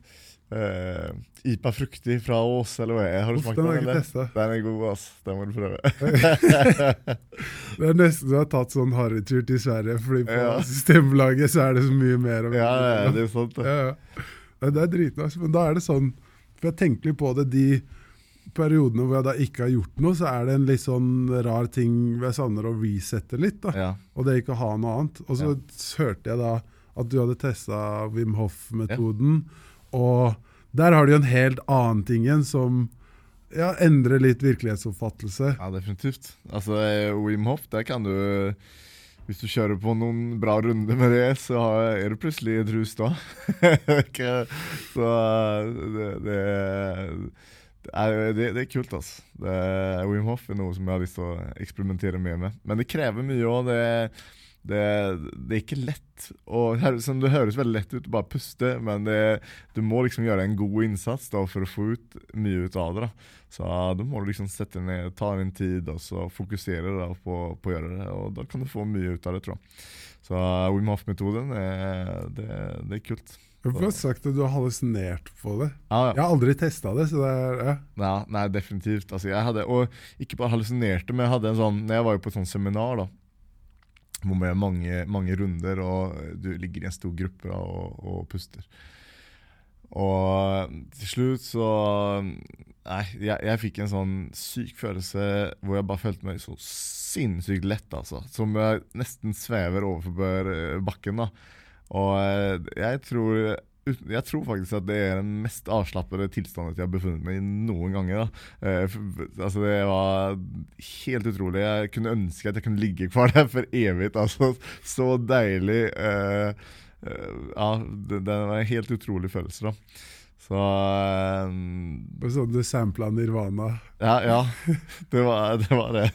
Eh, IPA fruktig fra Ås, eller hva er? Har du smakt den eller? testa. Den er god, ass. Den må du prøve. Det er nesten så jeg har tatt sånn harrytur til Sverige, fordi på Ja. Systembolaget så er det så mye mer. ja, ja, det er sant. det. Ja, ja. Det er dritnice, men da er det sånn For jeg tenker litt på det de periodene hvor jeg da ikke har gjort noe, så er det en litt sånn rar ting jeg savner å resette litt. da Ja. Og det ikke å ha noe annet. Og så hørte jeg da at du hadde testa Wim Hof-metoden, og der har du jo en helt annen ting igjen som ja, endrer litt virkelighetsoppfattelse. ja, definitivt. Altså, eh, Wim Hof, der kan du hvis du kjører på noen bra runder med det, så er du plutselig et rus da. så det, det, er, det, det, er kult, altså. Det, Wim Hof er noe som jeg har lyst til å eksperimentere mer med. Men det krever mye òg. Det, det, er ikke lett. Og det høres veldig lett ut å bare puste, men det, du må liksom gjøre en god innsats da, for å få ut mye ut av det. da. Så da må du liksom sette ned, ta din tid og så fokusere da, på, på, å gjøre det. Og da kan du få mye ut av det, tror jeg. Så uh, Wim Hof-metoden, det, det, er kult. Har sagt at du har hallusinert på det. Ja, ja. Jeg har aldri testa det. så det er, ja. Nei, nei, definitivt. Altså, jeg hadde, og ikke bare hallusinerte, men jeg hadde en sånn, jeg var jo på et sånt seminar da, hvor med mange, mange runder, og du ligger i en stor gruppe da, og, og, puster. Og til slutt så Nei, jeg, jeg, fikk en sånn syk følelse hvor jeg bare følte meg så sinnssykt lett, altså. Som jeg nesten svever overfor bakken, da. Og jeg tror jeg tror faktisk at det er den mest avslappede tilstanden jeg har befunnet meg i noen ganger. Eh, altså Det var helt utrolig. Jeg kunne ønske at jeg kunne ligge kvar der for evig. Altså, så deilig. Eh, eh, ja, det, det, var en helt utrolig følelse. da Så um, Sånn du sampla Nirvana? Ja, ja. Det var det. Var det.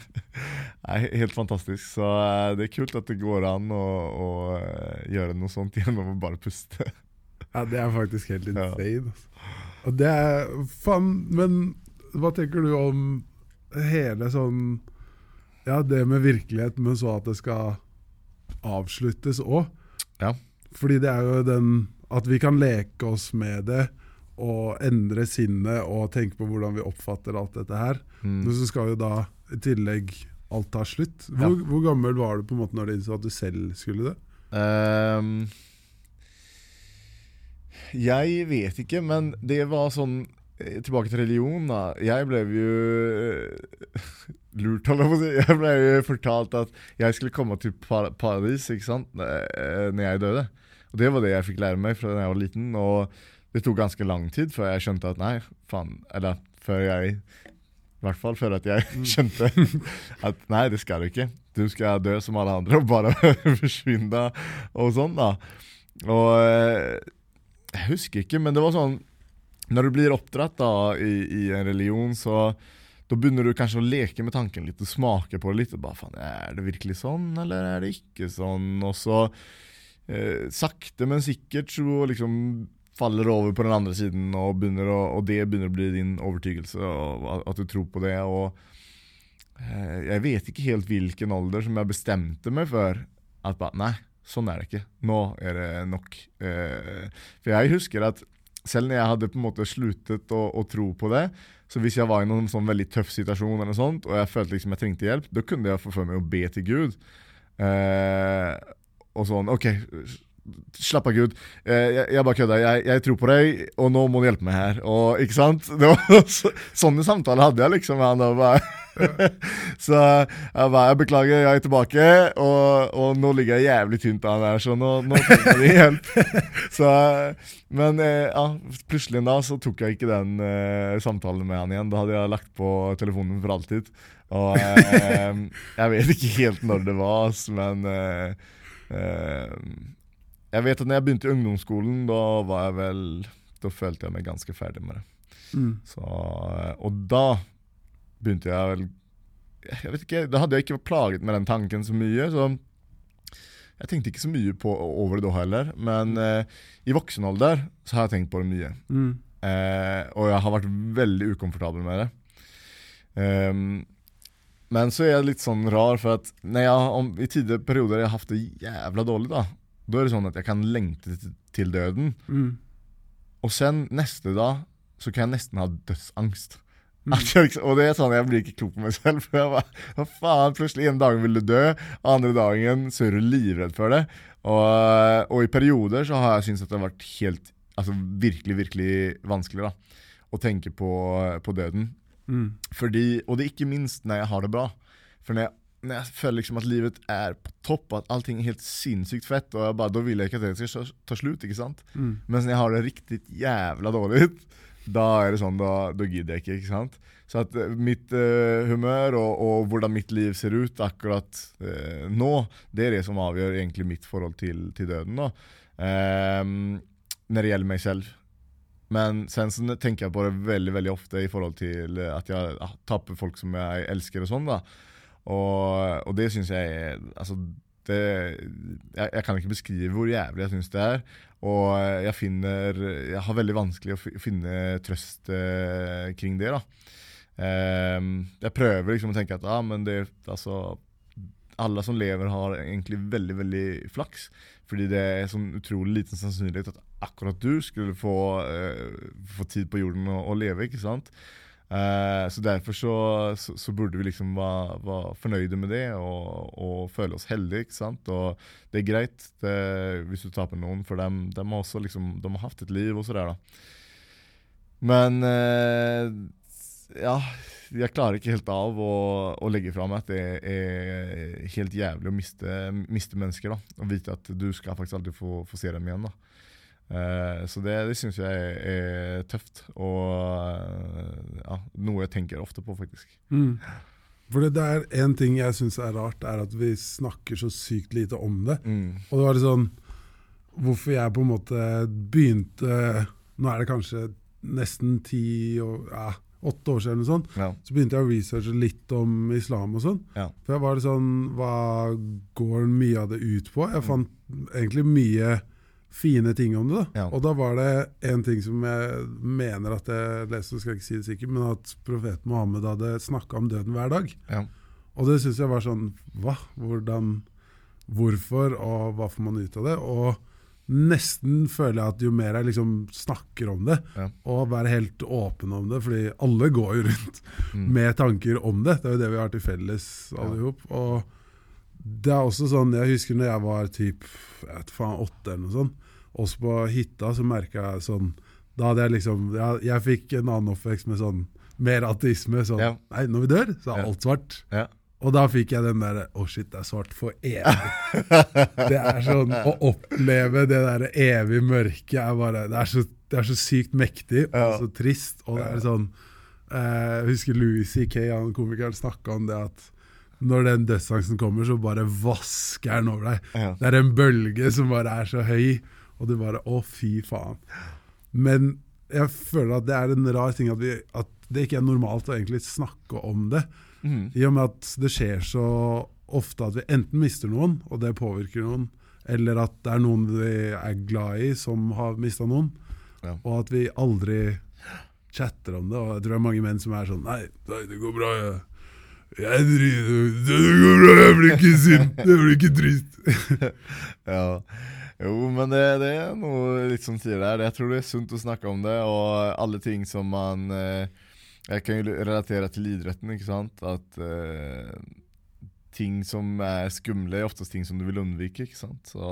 Nei, helt fantastisk. Så eh, det er kult at det går an å, å eh, gjøre noe sånt gjennom å bare puste. Ja, det er faktisk helt insane. Altså. Og det er Faen, men hva tenker du om hele sånn Ja, det med virkelighet, men så at det skal avsluttes òg. Ja. Fordi det er jo den At vi kan leke oss med det og endre sinnet og tenke på hvordan vi oppfatter alt dette her. Mm. Men så skal jo da i tillegg alt ta slutt. Hvor, ja. hvor gammel var du på en måte når du innså at du selv skulle det? Um jeg vet ikke, men det var sånn eh, Tilbake til religion, da. Jeg ble jo uh, lurt, holdt jeg på å si. Jeg ble jo fortalt at jeg skulle komme til paradis ikke sant? Uh, når jeg døde. Og Det var det jeg fikk lære meg fra da jeg var liten. Og det tok ganske lang tid før jeg skjønte at nei, faen Eller før jeg I hvert fall før at jeg mm. skjønte at nei, det skal du ikke. Du skal dø som alle andre og bare forsvinne og sånn, da. Og jeg husker ikke, men det var sånn Når du blir oppdratt da i, i en religion, så da begynner du kanskje å leke med tanken litt og smake på det litt. og bare, faen, Er det virkelig sånn, eller er det ikke sånn? Og så eh, sakte, men sikkert så liksom faller over på den andre siden, og, å, og, det begynner å bli din overtygelse, og at du tror på det. og eh, Jeg vet ikke helt hvilken alder som jeg bestemte meg for at bare, nei, Sånn er det ikke. Nå er det nok. Eh, for jeg husker at selv når jeg hadde på en måte sluttet å, å, tro på det, så hvis jeg var i noen sånn veldig tøff situasjon, eller sånt, og jeg følte liksom jeg trengte hjelp, da kunne jeg få for meg å be til Gud. Eh, og sånn OK, slapp av, Gud. Eh, jeg, jeg, bare kødda. Jeg, jeg, tror på deg, og nå må du hjelpe meg her. Og, ikke sant? Var, så, sånne samtaler hadde jeg liksom med han. Bare så jeg bare jeg beklager, jeg er tilbake, og, og nå ligger jeg jævlig tynt an her, så nå, nå trenger jeg hjelp. så, men eh, ja, plutselig da så tok jeg ikke den uh, samtalen med han igjen. Da hadde jeg lagt på telefonen for alltid. Og uh, jeg vet ikke helt når det var, men uh, jeg vet at når jeg begynte i ungdomsskolen, da var jeg vel Da følte jeg meg ganske ferdig med det. Mm. Så, og da begynte jeg vel Jeg vet ikke, Da hadde jeg ikke plaget med den tanken så mye. så jeg tenkte ikke så mye på, over det da heller. Men eh, i voksen alder så har jeg tenkt på det mye. Mm. Eh, og jeg har vært veldig ukomfortabel med det. Um, men så er jeg litt sånn rar, for at jeg, om, i tidligere perioder jeg har hatt det jævla dårlig, da Da er det sånn at jeg kan lengte til døden. Mm. Og sen neste dag så kan jeg nesten ha dødsangst. Mm. Jeg, og det er sånn, Jeg blir ikke klok på meg selv. For jeg bare, hva faen, Plutselig en dag vil du dø, andre dagen så er du livredd for det. Og, og i perioder så har jeg syntes at det har vært helt altså virkelig, virkelig vanskelig da, å tenke på, på døden. Mm. Fordi, og det er ikke minst når jeg har det bra. For når jeg, når jeg føler liksom at livet er på topp, at allting er helt sinnssykt fett, og bare, da vil jeg ikke at det skal ta slut, ikke sant? Mm. Men når jeg har det riktig jævla dåligt, da er det sånn, da, da gidder jeg ikke. ikke sant? Så at eh, mitt eh, humør og, og, hvordan mitt liv ser ut akkurat eh, nå, det er det som avgjør egentlig mitt forhold til, til døden. Um, når det gjelder meg selv. Men sen så tenker jeg på det veldig veldig ofte i forhold til at jeg ja, tapper folk som jeg elsker. Og sånn da. Og, og det syns jeg altså, det, jeg, jeg, kan ikke beskrive hvor jævlig jeg syns det er. Og jeg finner Jeg har veldig vanskelig å finne trøst eh, kring det. Eh, jeg prøver liksom å tenke at ah, det, altså, alle som lever, har egentlig veldig veldig flaks. Fordi det er sånn utrolig liten sannsynlighet at akkurat du skulle få, uh, få tid på jorden å, å leve. ikke sant? Uh, så Derfor så, så, så, burde vi liksom være, være fornøyde med det og, og, føle oss heldige. ikke sant? Og det er greit det, hvis du taper noen, for dem, dem har også liksom, de har hatt et liv og så der, da. Men uh, ja jeg klarer ikke helt av å, å legge fra meg at det er helt jævlig å miste, miste mennesker. da, Og vite at du skal faktisk aldri få, få se dem igjen. da. Uh, så det, det syns jeg er, tøft, og uh, ja, noe jeg tenker ofte på, faktisk. Mm. For det er En ting jeg syns er rart, er at vi snakker så sykt lite om det. Mm. Og det var litt sånn Hvorfor jeg på en måte begynte Nå er det kanskje nesten ti og ja, åtte år siden, eller sånn, ja. så begynte jeg å researche litt om islam og sånn. Ja. For jeg var litt sånn Hva går mye av det ut på? Jeg fant egentlig mye fine ting om det. da. Ja. Og da var det en ting som jeg mener at jeg leste, skal jeg ikke si det sikkert, men at profeten Mohammed hadde snakka om døden hver dag. Og det syns jeg var sånn Hva? Hvordan Hvorfor, og hva får man ut av det? Og nesten føler jeg at jo mer jeg liksom snakker om det, ja. og være helt åpen om det, fordi alle går jo rundt mm. med tanker om det. Det er jo det vi har til felles, alle ja. Og det er også sånn, Jeg husker når jeg var typ, jeg vet faen, åtte eller noe sånt, også på hytta, så merka jeg sånn Da hadde jeg liksom Jeg, jeg fikk en annen oppvekst med sånn mer ateisme. Sånn ja. Nei, når vi dør, så er alt svart. Ja. Og da fikk jeg den derre Å, oh shit, det er svart for evig. det er sånn Å oppleve det der evige mørket er bare Det er så, det er så sykt mektig og ja. så trist. Og det er sånn eh, Jeg husker Louis C.K., han komikeren, snakka om det at når den dødsangsten kommer, så bare vasker den over deg. Ja. Det er en bølge som bare er så høy, og du bare Å, fy faen. Men jeg føler at det er en rar ting at, vi, at det ikke er normalt å egentlig snakke om det. Mm. I og med at det skjer så ofte at vi enten mister noen, og det påvirker noen, eller at det er noen vi er glad i som har mista noen, ja. og at vi aldri chatter om det. Og jeg tror det er mange menn som er sånn Nei, det går bra. Jeg, jeg driter Det går bra, jeg blir ikke sint, jeg blir ikke trist. ja. Jo, men det, det, er noe litt som sier der. Jeg tror det er sunt å snakke om det, og alle ting som man eh, jeg kan jo relatere til idretten, ikke sant. At uh, ting som er skumle, er oftest ting som du vil unnvike. ikke sant? Så,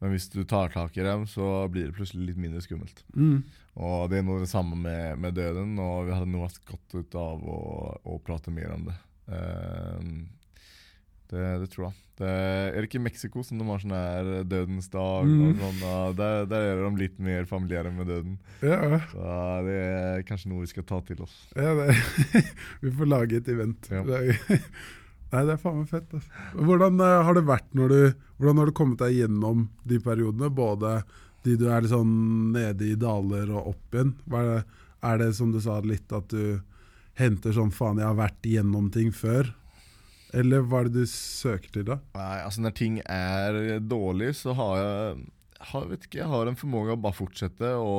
men hvis du tar tak i dem, så blir det plutselig litt mindre skummelt. Mm. Og det er noe det samme med, med, døden, og vi hadde noe hatt godt ut av å, å prate mer om det. Uh, det, det, tror jeg. Det, er det ikke i Mexico som de har sånn her Dødens dag? Mm. sånn, der, der, er de litt mer familiære med døden. Ja. Så Det er kanskje noe vi skal ta til oss. Ja, Vi får lage et event. Ja. Det nei, det er faen meg fett. Altså. Hvordan uh, har det vært når du Hvordan har du kommet deg gjennom de periodene? Både de du er sånn nede i daler og opp igjen. Er det, er det som du sa litt at du henter sånn faen, jeg har vært igjennom ting før, eller hva er det du søker til, da? Nei, altså Når ting er dårlig, så har jeg har, vet ikke, jeg har en formåge å bare fortsette å,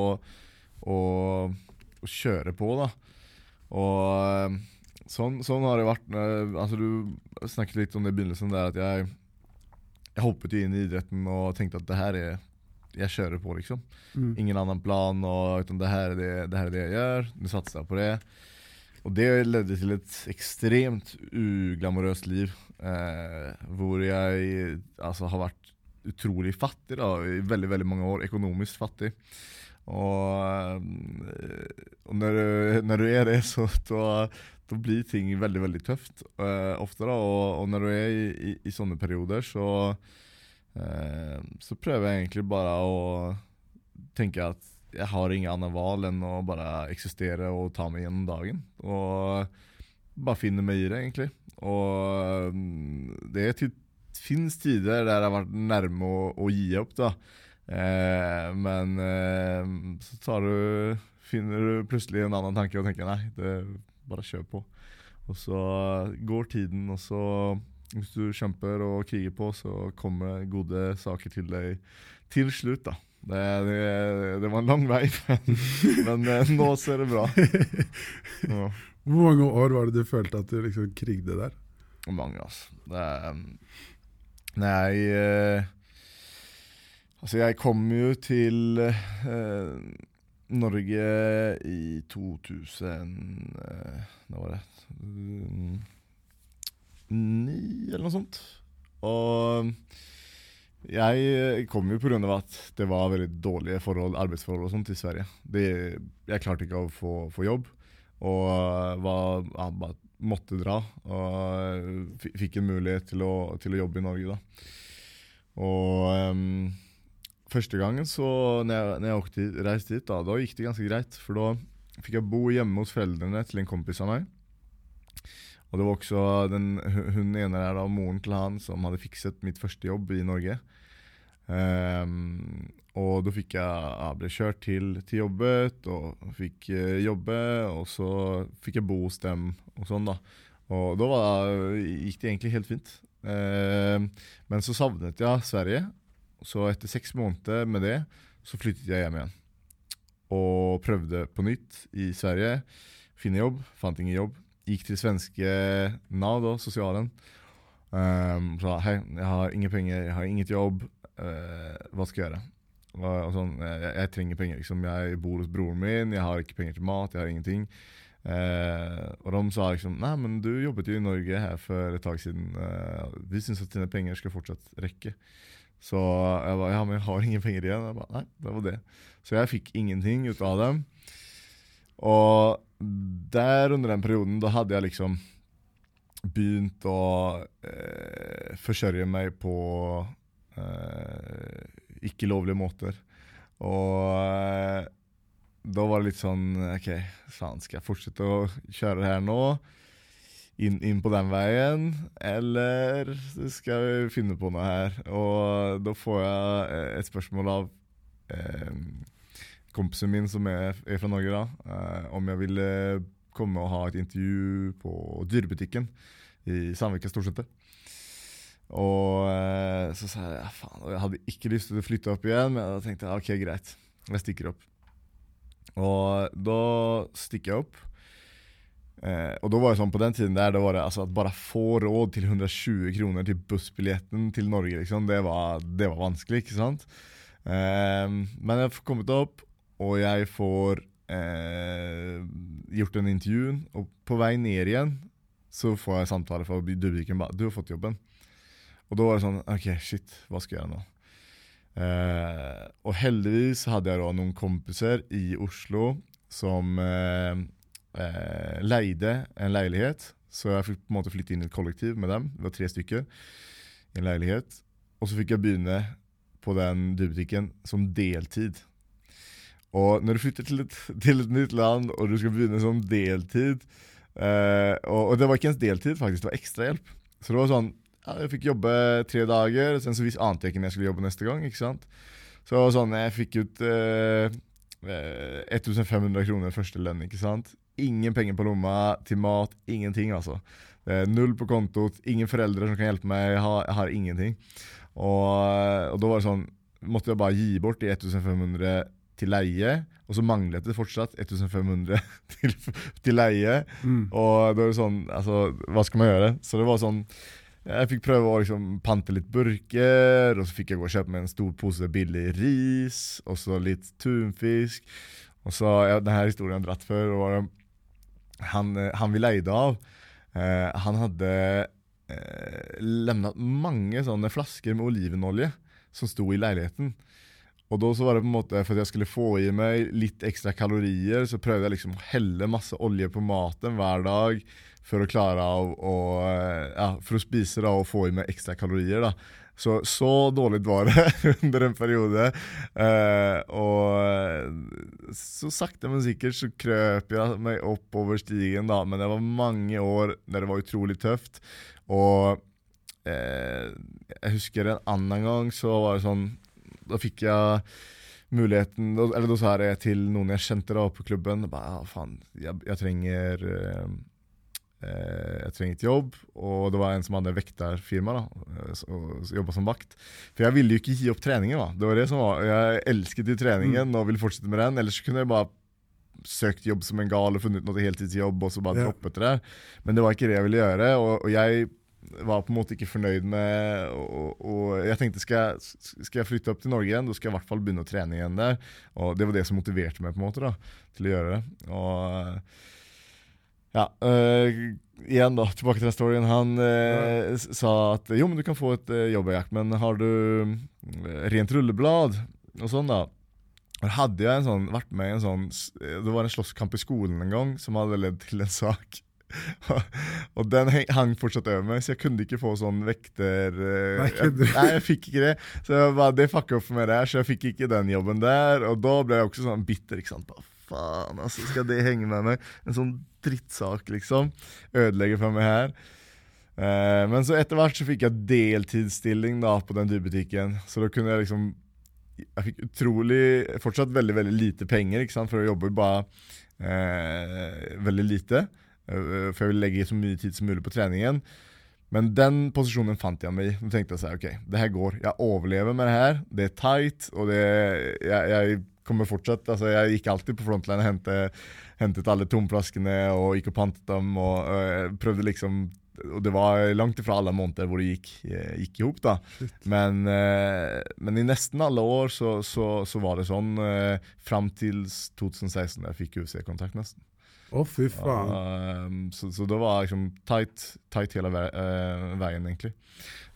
å, å kjøre på, da. Og sånn, sånn, har det vært. Altså Du snakket litt om det i begynnelsen, der at jeg, jeg hoppet inn i idretten og tenkte at det her er jeg kjører på, liksom. Mm. Ingen annen plan, og, det her, er det, det her er det jeg gjør. Nå satser jeg på det. Og det ledde til et ekstremt uglamorøst liv. Eh, hvor jeg altså, har vært utrolig fattig da, i veldig veldig mange år. Økonomisk fattig. Og, eh, og når, når, du er det, så da, da, blir ting veldig veldig tøft eh, ofte. da, og, og, når du er i, i, i sånne perioder, så, eh, så prøver jeg egentlig bare å tenke at jeg har ingen annen valg enn å bare eksistere og ta meg gjennom dagen. Og bare finne meg i det, egentlig. Og mm, det fins tider der jeg har vært nærme å, å gi opp, da. Eh, men eh, så du finner du plutselig en annen tanke og tenker nei, det bare kjør på. Og så går tiden, og så hvis du kjemper og kriger på, så kommer gode saker til deg til slutt, da. Det, det, det var en lang vei, men, men eh, nå ser det bra. Ja. Hvor mange år var det du følte at du liksom krigde der? Mange, altså. Det er Nei eh, Altså, jeg kom jo til eh, Norge i 2000 eh, Hva var det? Mm, eller noe sånt. Og jeg kom jo pga. at det var veldig dårlige forhold, arbeidsforhold og sånt i Sverige. Det, jeg klarte ikke å få, få jobb, og var, ja, bare måtte dra. Og f- fikk en mulighet til å, til å jobbe i Norge, da. Og um, første gangen så når jeg, når jeg reiste hit, da, da gikk det ganske greit. For da fikk jeg bo hjemme hos foreldrene til en kompis av meg. Og det var også den, hun ene der, da, moren til han, som hadde fikset mitt første jobb i Norge. Um, og da fikk jeg, jeg ble kjørt til, til jobbet, og fikk eh, jobbe, og så fikk jeg bo hos dem og sånn, da. Og da var, gikk det egentlig helt fint. Um, men så savnet jeg Sverige, så etter seks måneder med det, så flyttet jeg hjem igjen. Og prøvde på nytt i Sverige. Finne jobb. Fant ingen jobb. Gikk til svenske Nav, da, sosialen. Um, sa hei, jeg har ingen penger, jeg har inget jobb. uh, hva skal jeg gjøre? Og, sånn, jeg, jeg trenger penger. Liksom. Jeg bor hos broren min, jeg har ikke penger til mat, jeg har ingenting. Uh, og de sa liksom Nei, men du jobbet jo i Norge her for et tak siden. Uh, vi syns at dine penger skal fortsatt rekke. Så jeg ba, ja, men jeg har ingen penger igjen. Jeg ba, nei, det var det. Så jeg fikk ingenting ut av dem. Og der under den perioden, da hadde jeg liksom begynt å eh, forsørge meg på eh, ikke lovlige måter. Og eh, da var det litt sånn OK, faen, skal jeg fortsette å kjøre her nå? Inn, inn på den veien, eller skal vi finne på noe her? Og da får jeg eh, et spørsmål av eh, kompisen min som er, er fra Norge, da, eh, om jeg ville komme og ha et intervju på Dyrebutikken i Sandvika Storsenter. Og eh, så sa jeg ja, faen, jeg hadde ikke lyst til å flytte opp igjen, men da tenkte jeg ok, greit, jeg stikker opp. Og da stikker jeg opp. Eh, og da var det sånn på den tiden der, da var det altså at bare få råd til 120 kroner til bussbilletten til Norge, liksom, det var, det var vanskelig, ikke sant? Eh, men jeg har kommet opp, og jeg får eh, gjort en intervju, og på vei ned igjen så får jeg samtale fra Dubviken bare 'Du har fått jobben'. Og da var det sånn OK, shit, hva skal jeg gjøre nå? Eh, og heldigvis hadde jeg da noen kompiser i Oslo som eh, eh, leide en leilighet. Så jeg fikk på en måte flytte inn i et kollektiv med dem. Det var tre stykker i en leilighet. Og så fikk jeg begynne på den dubutikken som deltid. Og når du flytter til et, til et nytt land, og du skal begynne som deltid eh, og, og det var ikke ens deltid, faktisk, det var ekstrahjelp. Så det var sånn ja, Jeg fikk jobbe tre dager, sen så visste ante jeg ikke når jeg skulle jobbe neste gang. ikke sant? Så det var sånn, jeg fikk ut eh, eh, 1500 kroner første lønn. ikke sant? Ingen penger på lomma til mat, ingenting, altså. Er null på kontot, ingen foreldre som kan hjelpe meg, jeg har, jeg har ingenting. Og, og da var det sånn, måtte jeg bare gi bort de 1500 til leie, og så manglet det fortsatt 1500 til, til leie. Mm. Og det sånn, altså, hva skal man gjøre? Så det var sånn, jeg fikk prøve å liksom pante litt burker, og så fikk jeg gå og kjøpe meg en stor pose billig ris, og så litt tunfisk. Og så, ja, denne historien har jeg dratt før, og var han, han vi leide av, eh, han hadde eh, lemnet mange sånne flasker med olivenolje som sto i leiligheten. Og da så var det på en måte For at jeg skulle få i meg litt ekstra kalorier, så prøvde jeg liksom å helle masse olje på maten hver dag for å klare av å eh, Ja, for å spise da og få i meg ekstra kalorier. da Så, så dårlig var det under en periode. Eh, og så sakte, men sikkert så krøp jeg meg oppover stigen, da. Men det var mange år der det var utrolig tøft. Og eh, jeg husker en annen gang så var det sånn Da fikk jeg muligheten Eller da sa jeg til noen jeg kjente da på klubben bare, ja, faen, jeg, jeg trenger eh, eh, jeg trenger et jobb, og det var en som hadde vekterfirma da, eh, og jobba som vakt. For jeg ville jo ikke gi opp treningen. da, det var det som var, Jeg elsket jo treningen mm. og ville fortsette med den. Ellers kunne jeg bare søkt jobb som en gal og funnet noe heltidsjobb og så bare ja. droppet det. Men det var ikke det jeg ville gjøre. og, og jeg var på en måte ikke fornøyd med og, og, jeg tenkte skal jeg, skal jeg flytte opp til Norge igjen, da skal jeg i hvert fall begynne å trene igjen der. Og det var det som motiverte meg på en måte da, til å gjøre det. Og ja, øh, igjen da, tilbake til den storyen. Han øh, sa at jo, men du kan få et øh, jobbjack, men har du rent rulleblad og sånn, da? Og hadde jeg en sånn, vært med i en sånn Det var en slåsskamp i skolen en gang som hadde ledd til en sak og den hang fortsatt over meg, så jeg kunne ikke få sånn vekter Nei, jeg, Nei, jeg fikk ikke det. Så jeg bare, det fucka opp for meg der, så jeg fikk ikke den jobben der. Og da ble jeg også sånn bitter. ikke sant? Bare, faen, altså, skal det henge med meg? En sånn drittsak, liksom. Ødelegge for meg her. Eh, men så etter hvert så fikk jeg deltidsstilling da på den dyrebutikken. Så da kunne jeg liksom Jeg fikk utrolig Fortsatt veldig veldig lite penger, ikke sant? for jeg jobber bare eh, veldig lite. Eh, for jeg vil legge så mye tid som mulig på treningen. Men den posisjonen fant jeg meg i. Nå tenkte jeg seg, ok, det her går. Jeg overlever med det her. Det er tight, og det, jeg, jeg kommer fortsatt altså Jeg gikk alltid på frontline og hentet, hentet alle tomflaskene og gikk og pantet dem. og øh, prøvde liksom og det var langt ifra alle måneder hvor det gikk, eh, gikk i hop. Men, men, i nesten alle år så, så, så var det sånn fram til 2016, da jeg fikk UFC-kontakt, nesten. Å, fy faen. Um, så, så, det var liksom tight, tight hele ve uh, veien, egentlig.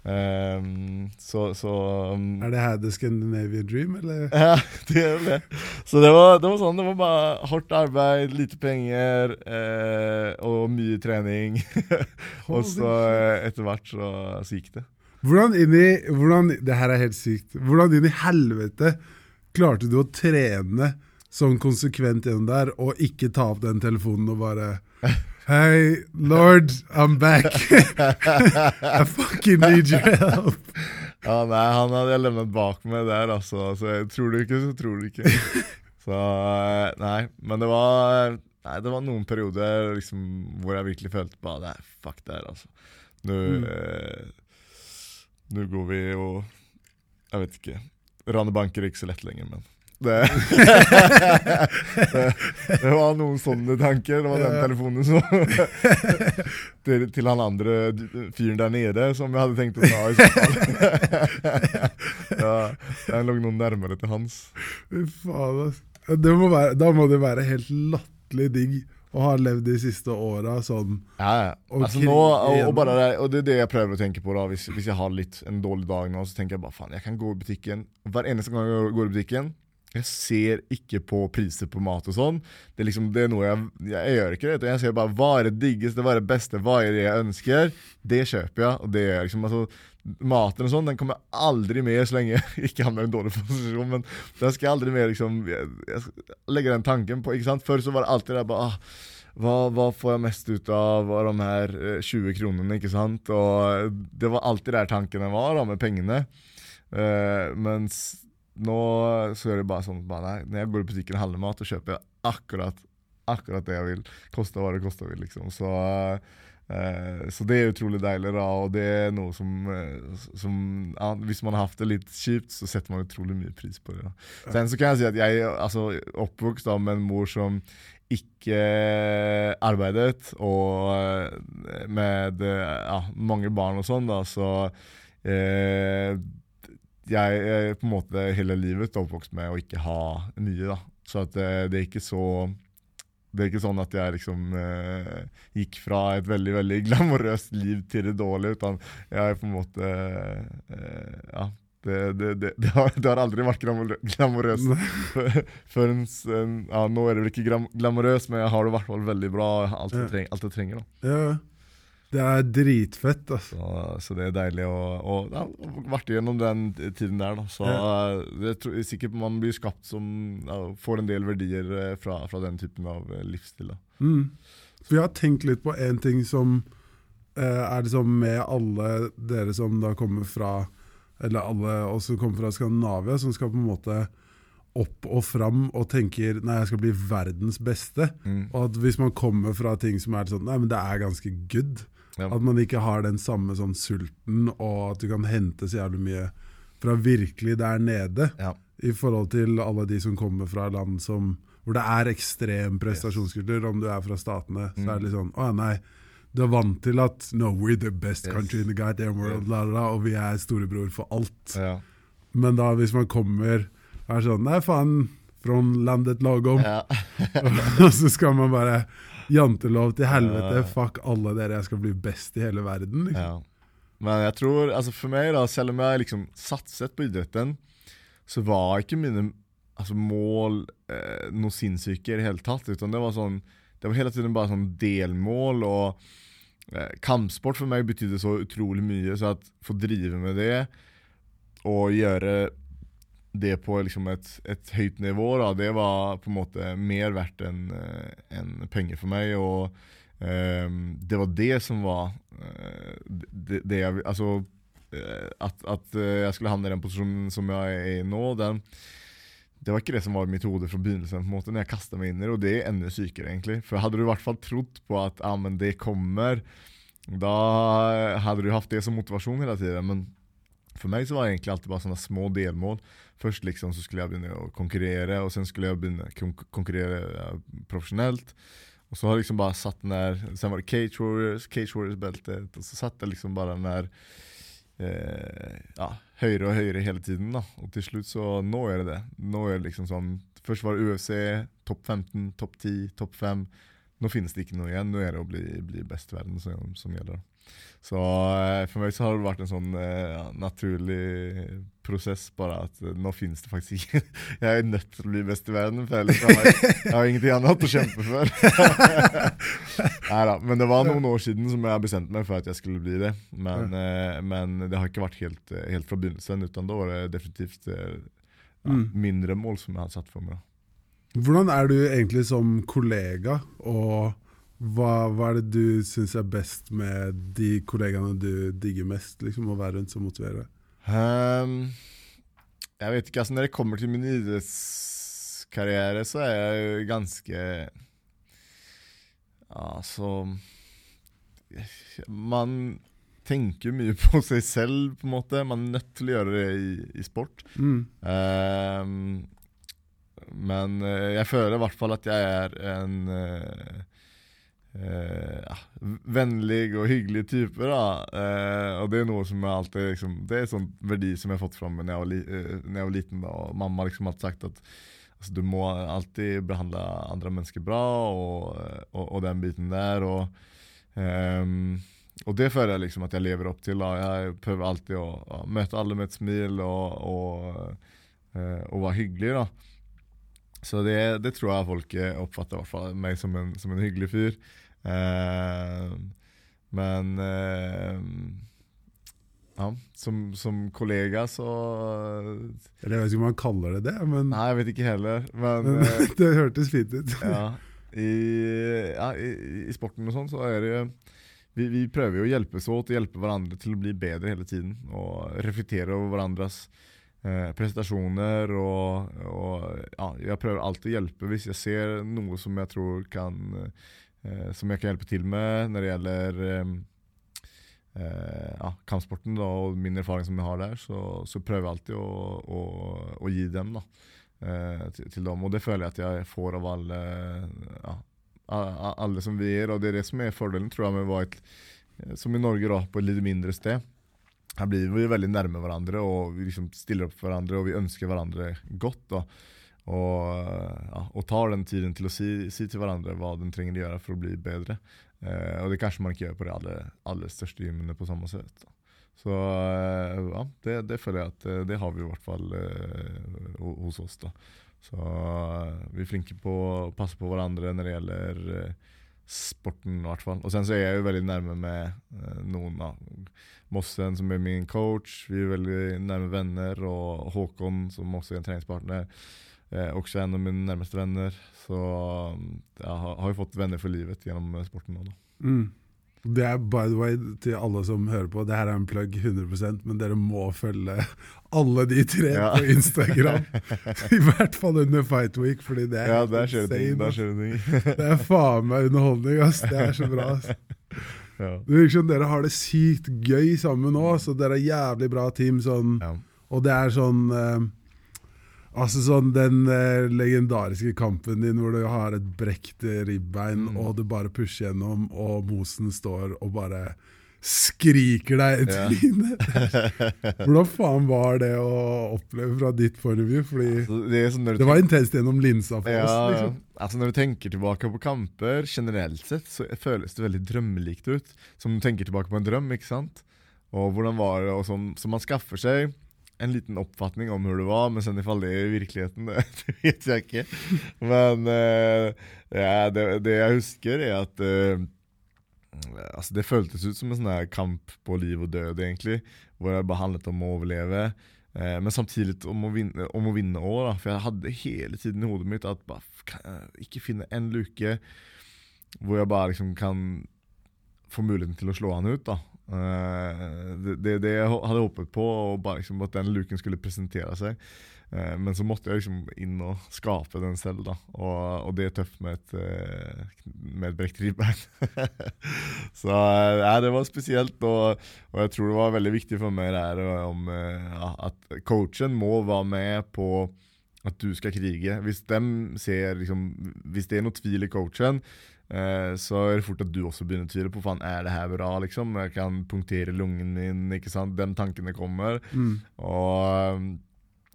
Um, så, så um, Er det her The Scandinavian Dream, eller? Ja, det er det. Så det var, det var sånn, det var bare hardt arbeid, lite penger uh, og mye trening. og så uh, etter hvert så, så gikk det. Hvordan inn i, hvordan, Det her er helt sykt. Hvordan inn i helvete klarte du å trene sånn konsekvent gjennom der, og ikke ta opp den telefonen og bare Hei, lord, I'm back. I fucking need your help. Ja, nei, han hadde jeg levnet bak meg der, altså. altså. tror du ikke, så tror du ikke. Så eh, nei, men det var Nei, det var noen perioder liksom, hvor jeg virkelig følte på Nei, Fuck det her, altså. Nå, mm. eh, nå går vi og Jeg vet ikke. Rane banker er ikke så lett lenger, men det, det, det, var noen sånne tanker. Det var den telefonen som til, til, han andre fyren der nede som jeg hadde tenkt å ta i så fall. ja, den lå noe nærmere til hans. Faen. Må være, da må det være helt latterlig digg å ha levd de siste åra sånn. Ja, ja. Altså nå, og, og, bare og, det, er det jeg prøver å tenke på. da Hvis, hvis jeg har litt en dårlig dag nå, så tenker jeg bare faen, jeg kan gå i butikken. Hver eneste gang jeg går i butikken, jeg ser ikke på priser på mat og sånn. Det er liksom, det er noe jeg, jeg, jeg gjør ikke det. Jeg ser bare hva er det diggeste, hva er det beste, hva er det jeg ønsker. Det kjøper jeg. og det gjør liksom, altså, Maten og sånn den kommer aldri med så lenge jeg ikke havner i en dårlig posisjon. Men den skal jeg aldri mer liksom, jeg, jeg legger den tanken på. ikke sant? Før så var det alltid der bare ah, hva, hva, får jeg mest ut av de her 20 eh, kronene? ikke sant? Og Det var alltid der tankene var da, med pengene. Uh, mens nå så gjør jeg bare sånn bare, nei, Når jeg går i butikken og handler mat, så kjøper jeg akkurat, akkurat det jeg vil. Koste hva det koster vil, liksom. Så, uh, så, det er utrolig deilig, da. Og det er noe som, eh, som ja, Hvis man har hatt det litt kjipt, så setter man utrolig mye pris på det. Da. Sen så kan jeg si at jeg altså oppvokst da med en mor som ikke arbeidet, og eh, med ja, mange barn og sånn, da, så eh, jeg på en måte hele livet oppvokst med å ikke ha mye. da. Så at det, eh, er ikke så det er ikke sånn at jeg liksom eh, gikk fra et veldig veldig glamorøst liv til det dårlige, utan jeg på en måte eh, Ja. Det, det, det, det, har, det har aldri vært glamorøst før ja, Nå er det vel ikke glamorøst, men jeg har det i hvert fall veldig bra. Alt jeg, treng, alt jeg trenger. da. Ja. Det er dritfett. Altså. Så, så det er deilig å, å ja, vært igjennom den tiden der. Da. Så Ja. det tror sikkert man blir skapt som ja, Får en del verdier eh, fra, fra den typen av eh, livsstil. Da. Mm. For jeg har tenkt litt på en ting som eh, er liksom med alle dere som da kommer fra Eller alle oss som kommer fra Skandinavia, som skal på en måte opp og fram og tenker nei, jeg skal bli verdens beste. Mm. Og at hvis man kommer fra ting som er sånn Nei, men det er ganske good. Ja. At man ikke har den samme sånn sulten, og at du kan hente så jævlig mye fra virkelig der nede. Ja. I forhold til alle de som kommer fra land som, hvor det er ekstrem prestasjonskultur. Om du er fra statene, så er det litt sånn Å nei, du er vant til at No, we're the best Yes. country in the goddamn world, la, la, la, og vi er storebror for alt. Ja. Men da hvis man kommer og er sånn Nei, faen, fra landet lagom. Ja. og så skal man bare Jantelov til helvete, fuck alle dere, jeg skal bli best i hele verden. Liksom. Ja. Men jeg tror, altså for meg da, selv om jeg liksom satset på idretten, så var ikke mine altså mål eh, noe sinnssyke i det hele tatt. Utan det var sånn, det var hele tiden bare sånn delmål, og eh, kampsport for meg betydde så utrolig mye, så at få drive med det, og gjøre det på liksom et, et høyt nivå, da, det var på en måte mer verdt enn en penger for meg. og Um, det var det som var uh, det, det jeg, Altså uh, at, at eh, jeg skulle havne i den posisjonen som jeg er i nå, den, det var ikke det som var i mitt hode fra begynnelsen. på en måte, når jeg kastet meg inn i det, Og det er enda sykere, egentlig. For hadde du i hvert fall trodd på at ah, men det kommer, da hadde du hatt det som motivasjon hele tiden. For meg så var det egentlig alltid bare sånne små delmål. Først liksom så skulle jeg begynne å konkurrere, og sen skulle jeg begynne å kon konkurrere eh, profesjonelt. Og så har jeg liksom bare satt den där, sen var det Cage Warriors, Cage Warriors-bältet og så satt jeg liksom bare den där eh, ja, høyere og høyere hele tiden da. Og til slutt så når jag det. Nå er det liksom sånn, Først var det UFC, topp 15, topp 10, topp 5. Nå finnes det ikke noe igjen, nå er det å bli, bli best i verden som, som gjelder. Så eh, for meg så har det vært en sånn eh, ja, naturlig prosess, bare at eh, nå finnes det faktisk ikke Jeg er nødt til å bli best i verden, for ellers har jeg, jeg har ingenting annet å kjempe for. Neida, men det var noen år siden som jeg bestemte meg for at jeg skulle bli det. Men, eh, men det har ikke vært helt, eh, helt fra begynnelsen, utan da var det definitivt eh, ja, Mm. mindre mål som jeg hadde satt for meg. Hvordan er du egentlig som kollega, og hva, hva er det du syns er best med de kollegaene du digger mest, liksom, å være rundt som motiverer deg? Um, jeg vet ikke, altså Når det kommer til min idrettskarriere, så er jeg jo ganske Altså Man tenker mye på seg selv, på en måte. Man er nødt til å gjøre det i, i sport. Mm. Um, men eh, jeg føler i hvert fall at jeg er en eh, eh, vennlig og hyggelig type. Eh, Og det er noe som jeg alltid liksom, Det er en sånn verdi som jeg har fått fram da jeg var, eh, når jeg var liten. da Og Mamma liksom alltid sagt at altså, du må alltid behandle andre mennesker bra, og, og, og den biten der. Og eh, og det føler jeg liksom at jeg lever opp til. da Jeg prøver alltid å, å møte alle med et smil og, og, eh, og være hyggelig. da Så det, det tror jeg folk oppfatter meg som en, som en hyggelig fyr. Eh, men uh, ja, som, som kollega så Eller jeg vet ikke om man kaller det det, men, Nei, jeg vet ikke heller. Men men eh, det hørtes fint ut. ja, i, ja, i, i sporten og sånn, så er det jo vi, vi prøver jo å hjelpes åt og hjelpe hverandre til å bli bedre hele tiden. Og reflektere over hverandres eh, prestasjoner. Og, og ja, jeg prøver alltid å hjelpe hvis jeg ser noe som jeg tror kan eh, Som jeg kan hjelpe til med når det gjelder eh, eh, ja, kampsporten da, og min erfaring som jeg har der, så, så prøver jeg alltid å, å, å gi dem da, eh, til, til dem. Og det føler jeg at jeg får av alle, ja, alle som vi er. Og det er det som er fordelen tror jeg med å være et, som i Norge, da, på et litt mindre sted. Her blir vi veldig nærme hverandre, og vi liksom stiller opp for hverandre, og vi ønsker hverandre godt. da. Og, ja, og tar den tiden til å si, si til hverandre hva den trenger å gjøre for å bli bedre. Eh, og det kanskje man ikke gjør på de aller, aller største gymmene på samme sett. Da. Så eh, ja, det, det føler jeg at eh, det har vi i hvert fall eh, hos oss. da. Så eh, vi er flinke på å passe på hverandre når det gjelder eh, sporten, i hvert fall. Og sen så er jeg jo veldig nærme med eh, noen av Mossen, som er min coach. Vi er veldig nærme venner. Og Håkon, som også er en treningspartner. Eh, også en av mine nærmeste venner. Så jeg har, har jo fått venner for livet gjennom eh, sporten nå. Mm. Det er by the way til alle som hører på, det her er en plugg 100% men dere må følge alle de tre Ja. på Instagram. I hvert fall under Fight Week, fordi det er Ja, der skjer det insane, ass. skjer det ting. Det er faen meg underholdning, ass. Det er så bra. ass. ja. Det virker som dere har det sykt gøy sammen nå, så dere er jævlig bra team. Sånn, Ja. og det er sånn eh, Altså sånn Den eh, legendariske kampen din hvor du har et brekt ribbein, Mm. og du bare pusher gjennom, og Mosen står og bare skriker deg i Ja. Hvordan faen var det å oppleve fra ditt point of view? Fordi altså, det, sånn det var intenst gjennom linsa for Ja, oss. liksom. Altså Når du tenker tilbake på kamper, generelt sett, så føles det veldig drømmelikt ut. Som du tenker tilbake på en drøm, ikke sant? Og hvordan var det, og sånn, som man skaffer seg en liten oppfatning om hvor det var, men sånn i fall det er virkeligheten, det, vet jeg ikke. Men uh, ja, det, det jeg husker, er at uh, Altså Det føltes ut som en sånn kamp på liv og død, egentlig. Hvor det bare handlet om å overleve. Uh, men samtidig om å vinne, om. For jeg hadde hele tiden i hodet mitt at bare, ikke finne en luke hvor jeg bare liksom kan få muligheten til å slå han ut. da. Eh, det, det, jeg hadde håpet på, og bare liksom at den luken skulle presentere seg. Eh, men så måtte jeg liksom inn og skape den selv, da. Og, og det er tøft med et, eh, med et brekt ribbein. så ja, det var spesielt, og, og jeg tror det var veldig viktig for meg der om ja, at coachen må være med på at du skal krige. Hvis, ser, liksom, hvis det er noe tvil i coachen, så er det fort at du også begynner å tvile på faen, er det her bra. liksom? Jeg kan punktere lungen min. ikke sant? De tankene kommer. Mm. Og um,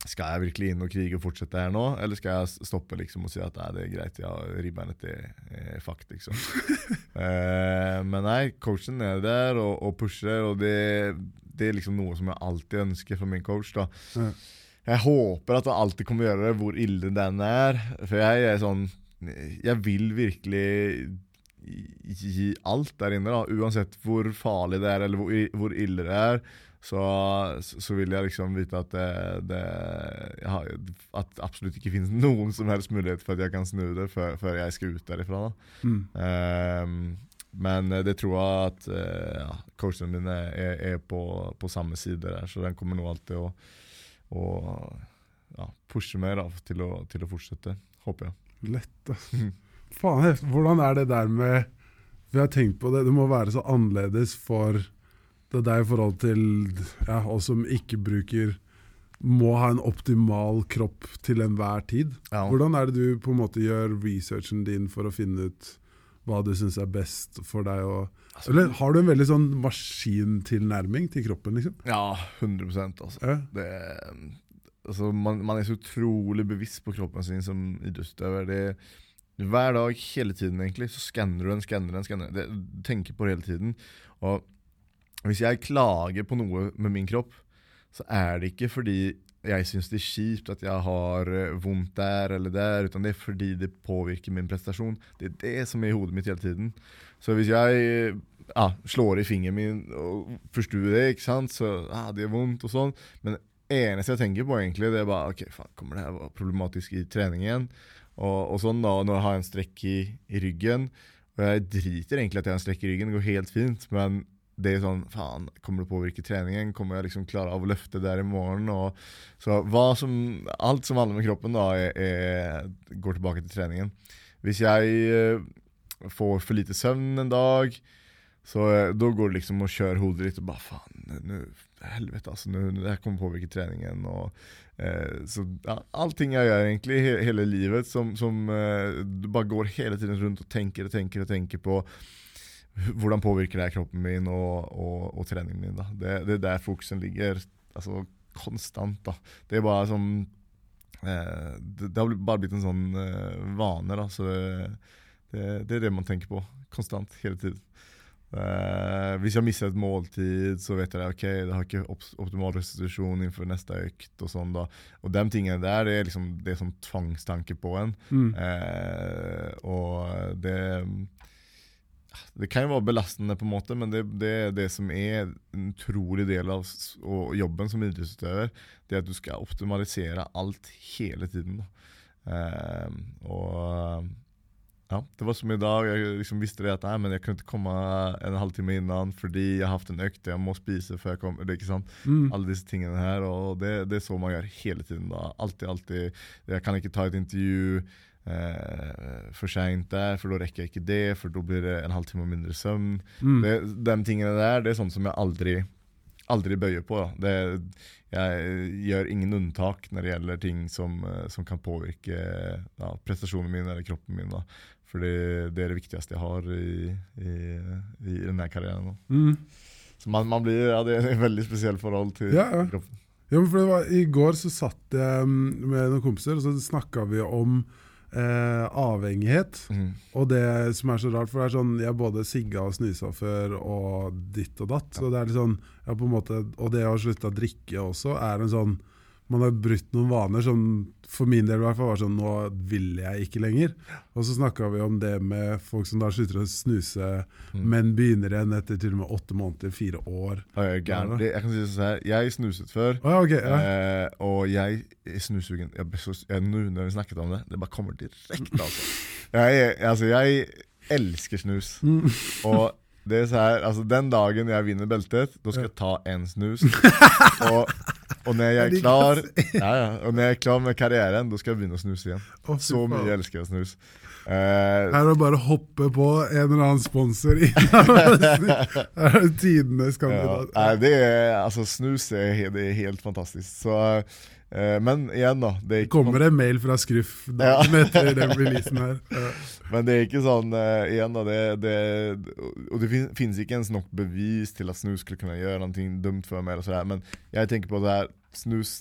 skal jeg virkelig inn og krige og fortsette her nå, eller skal jeg stoppe liksom og si at nei, det er greit, ja, ribbeinet til er fakt, liksom. eh, men nei, coachen er der og, og pusher, og det, det er liksom noe som jeg alltid ønsker for min coach. da. Mm. Jeg håper at han alltid kommer å gjøre det, hvor ille den er. For jeg er sånn Jeg vil virkelig gi- alt der inne, da. Uansett hvor farlig det er, eller hvor, hvor ille det er. Så, så vil jeg liksom vite at det, det har, At absolutt ikke finnes noen som helst mulighet for at jeg kan snu det før, før jeg skal ut derifra. da Mm. um, men eh, det tror jeg at uh, ja, coachen min er, er, er på, på samme side der, så den kommer nå alltid å, å ja, pushe meg da, til, å, til å fortsette. Håper jeg. Lett, ass. Faen. Hvordan er det der med Vi har tenkt på det, det må være så annerledes for det der i forhold til ja, oss som ikke bruker Må ha en optimal kropp til enhver tid. Ja. Hvordan er det du på en måte gjør researchen din for å finne ut hva du syns er best for deg? Og, Altså, eller har du en veldig sånn maskintilnærming til kroppen, liksom? Ja, 100 altså. Ja. Det, altså man, man er så utrolig bevisst på kroppen sin som idrettsutøver. Det- Hver dag, hele tiden, egentlig, så skanner du den, skanner den, skanner den. Du tenker på det hele tiden. Og hvis jeg klager på noe med min kropp, så er det ikke fordi jeg syns det er kjipt at jeg har eh, vondt der eller der, utan det er fordi det påvirker min prestasjon. Det er det som er i hodet mitt hele tiden. Så hvis jeg ah, slår i fingeren min og forstuer det, ikke sant, så ah, det er vondt og sånn. Men eneste jeg tenker på, egentlig, det er bare ok, faen, kommer det her være problematisk i treningen? Og, og sånn da, når jeg har en strekk i, i ryggen, og jeg driter egentlig at jeg har en strekk i ryggen, det går helt fint, men det er sånn, faen, kommer det påvirke treningen? Kommer jeg liksom klare av å løfte der i morgen? Og, så som, alt som handler med kroppen da, er, er, går tilbake til treningen. Hvis jeg eh, får for lite søvn en dag, så eh, da går det liksom å kjøre hodet litt og bare faen, nå, helvete altså, nå, det her kommer påvirke treningen. Og, eh, så ja, allting jeg gjør egentlig, he, hele livet, som, som eh, du bare går hele tiden rundt og tenker og tenker og tenker på hvordan påvirker det kroppen min og, og, og treningen min. da. Det, det er der fokusen ligger. altså Konstant. da. Det er bare sånn eh, det, det har bare blitt en sånn eh, vane. da, så det, det, det er det man tenker på konstant, hele tiden. Eh, hvis jeg mister et måltid, så vet jeg ok, det har ikke optimal restitusjon innenfor neste økt. Og sånn da. Og de tingene der det er liksom, det som tvangstanker tvangstanke på en. Mm. Uh, og det Det kan jo være belastende, på en måte, men det, det er det som er en utrolig del av jobben som idrettsutøver. Det er at du skal optimalisere alt hele tiden. Da. Eh, og ja, Det var som i dag. Jeg liksom visste det at nei, men jeg kunne ikke komme en halvtime innan fordi jeg har hatt en økt. Jeg må spise før jeg kommer. Det, er ikke sant? Mm. Alle disse tingene her. Og det, det er så man gjør hele tiden. da. Alltid, alltid. Jeg kan ikke ta et intervju eh, for seint der, for da rekker jeg ikke det. For da blir det en halvtime mindre søvn. Mm. Det, de tingene der det er sånn som jeg aldri, aldri bøyer på. Det, jeg gjør ingen unntak når det gjelder ting som, eh, som kan påvirke ja, prestasjonen min eller kroppen min. Da. For det, det er det viktigste jeg har i, i, i denne karrieren. Mm. Så man, man blir, ja, Det er et veldig spesielt forhold til Ja, ja. kroppen. Ja, men for det var, I går så satt jeg mm, med noen kompiser, og så snakka vi om eh, avhengighet. Mm. Og det som er så rart, for det er sånn Jeg både sigga og snusa før, og ditt og datt. Så det er litt sånn ja, på en måte, Og det å slutte å drikke også er en sånn Man har brutt noen vaner som for min del i hvert fall var sånn Nå vil jeg ikke lenger. Og så snakka vi om det med folk som da slutter å snuse, Mm. men begynner igjen etter til og med åtte måneder, fire år. Jeg, jeg kan si det sånn her Jeg snuset før. Å ja, ok. Ja. Eh, og jeg snussugen. Jeg, jeg, nå når vi snakket om det, det bare kommer direkte. Altså. Jeg, altså, jeg elsker snus. Mm. Og det er så her, altså, den dagen jeg vinner beltet, da skal jeg ta en snus. Og, og når jeg er klar ja, ja, Og når jeg er klar med karrieren, da skal jeg begynne å snuse igjen. Å, Så mye jeg elsker jeg snus. Uh, Her er det bare å hoppe på en eller annen sponsor. Her er det tidenes Ja, kandidat. nei, det er, altså snus er, det er helt fantastisk. Så, eh, men igjen, da. Det er Det kommer en mail fra Skruff ja. etter den releasen her. Ja. men det er ikke sånn eh, igjen da, det, det, Og det fin- finnes ikke ens nok bevis til at snus skulle kunne gjøre noe dumt for meg. eller sådär. Men jeg tenker på det her snus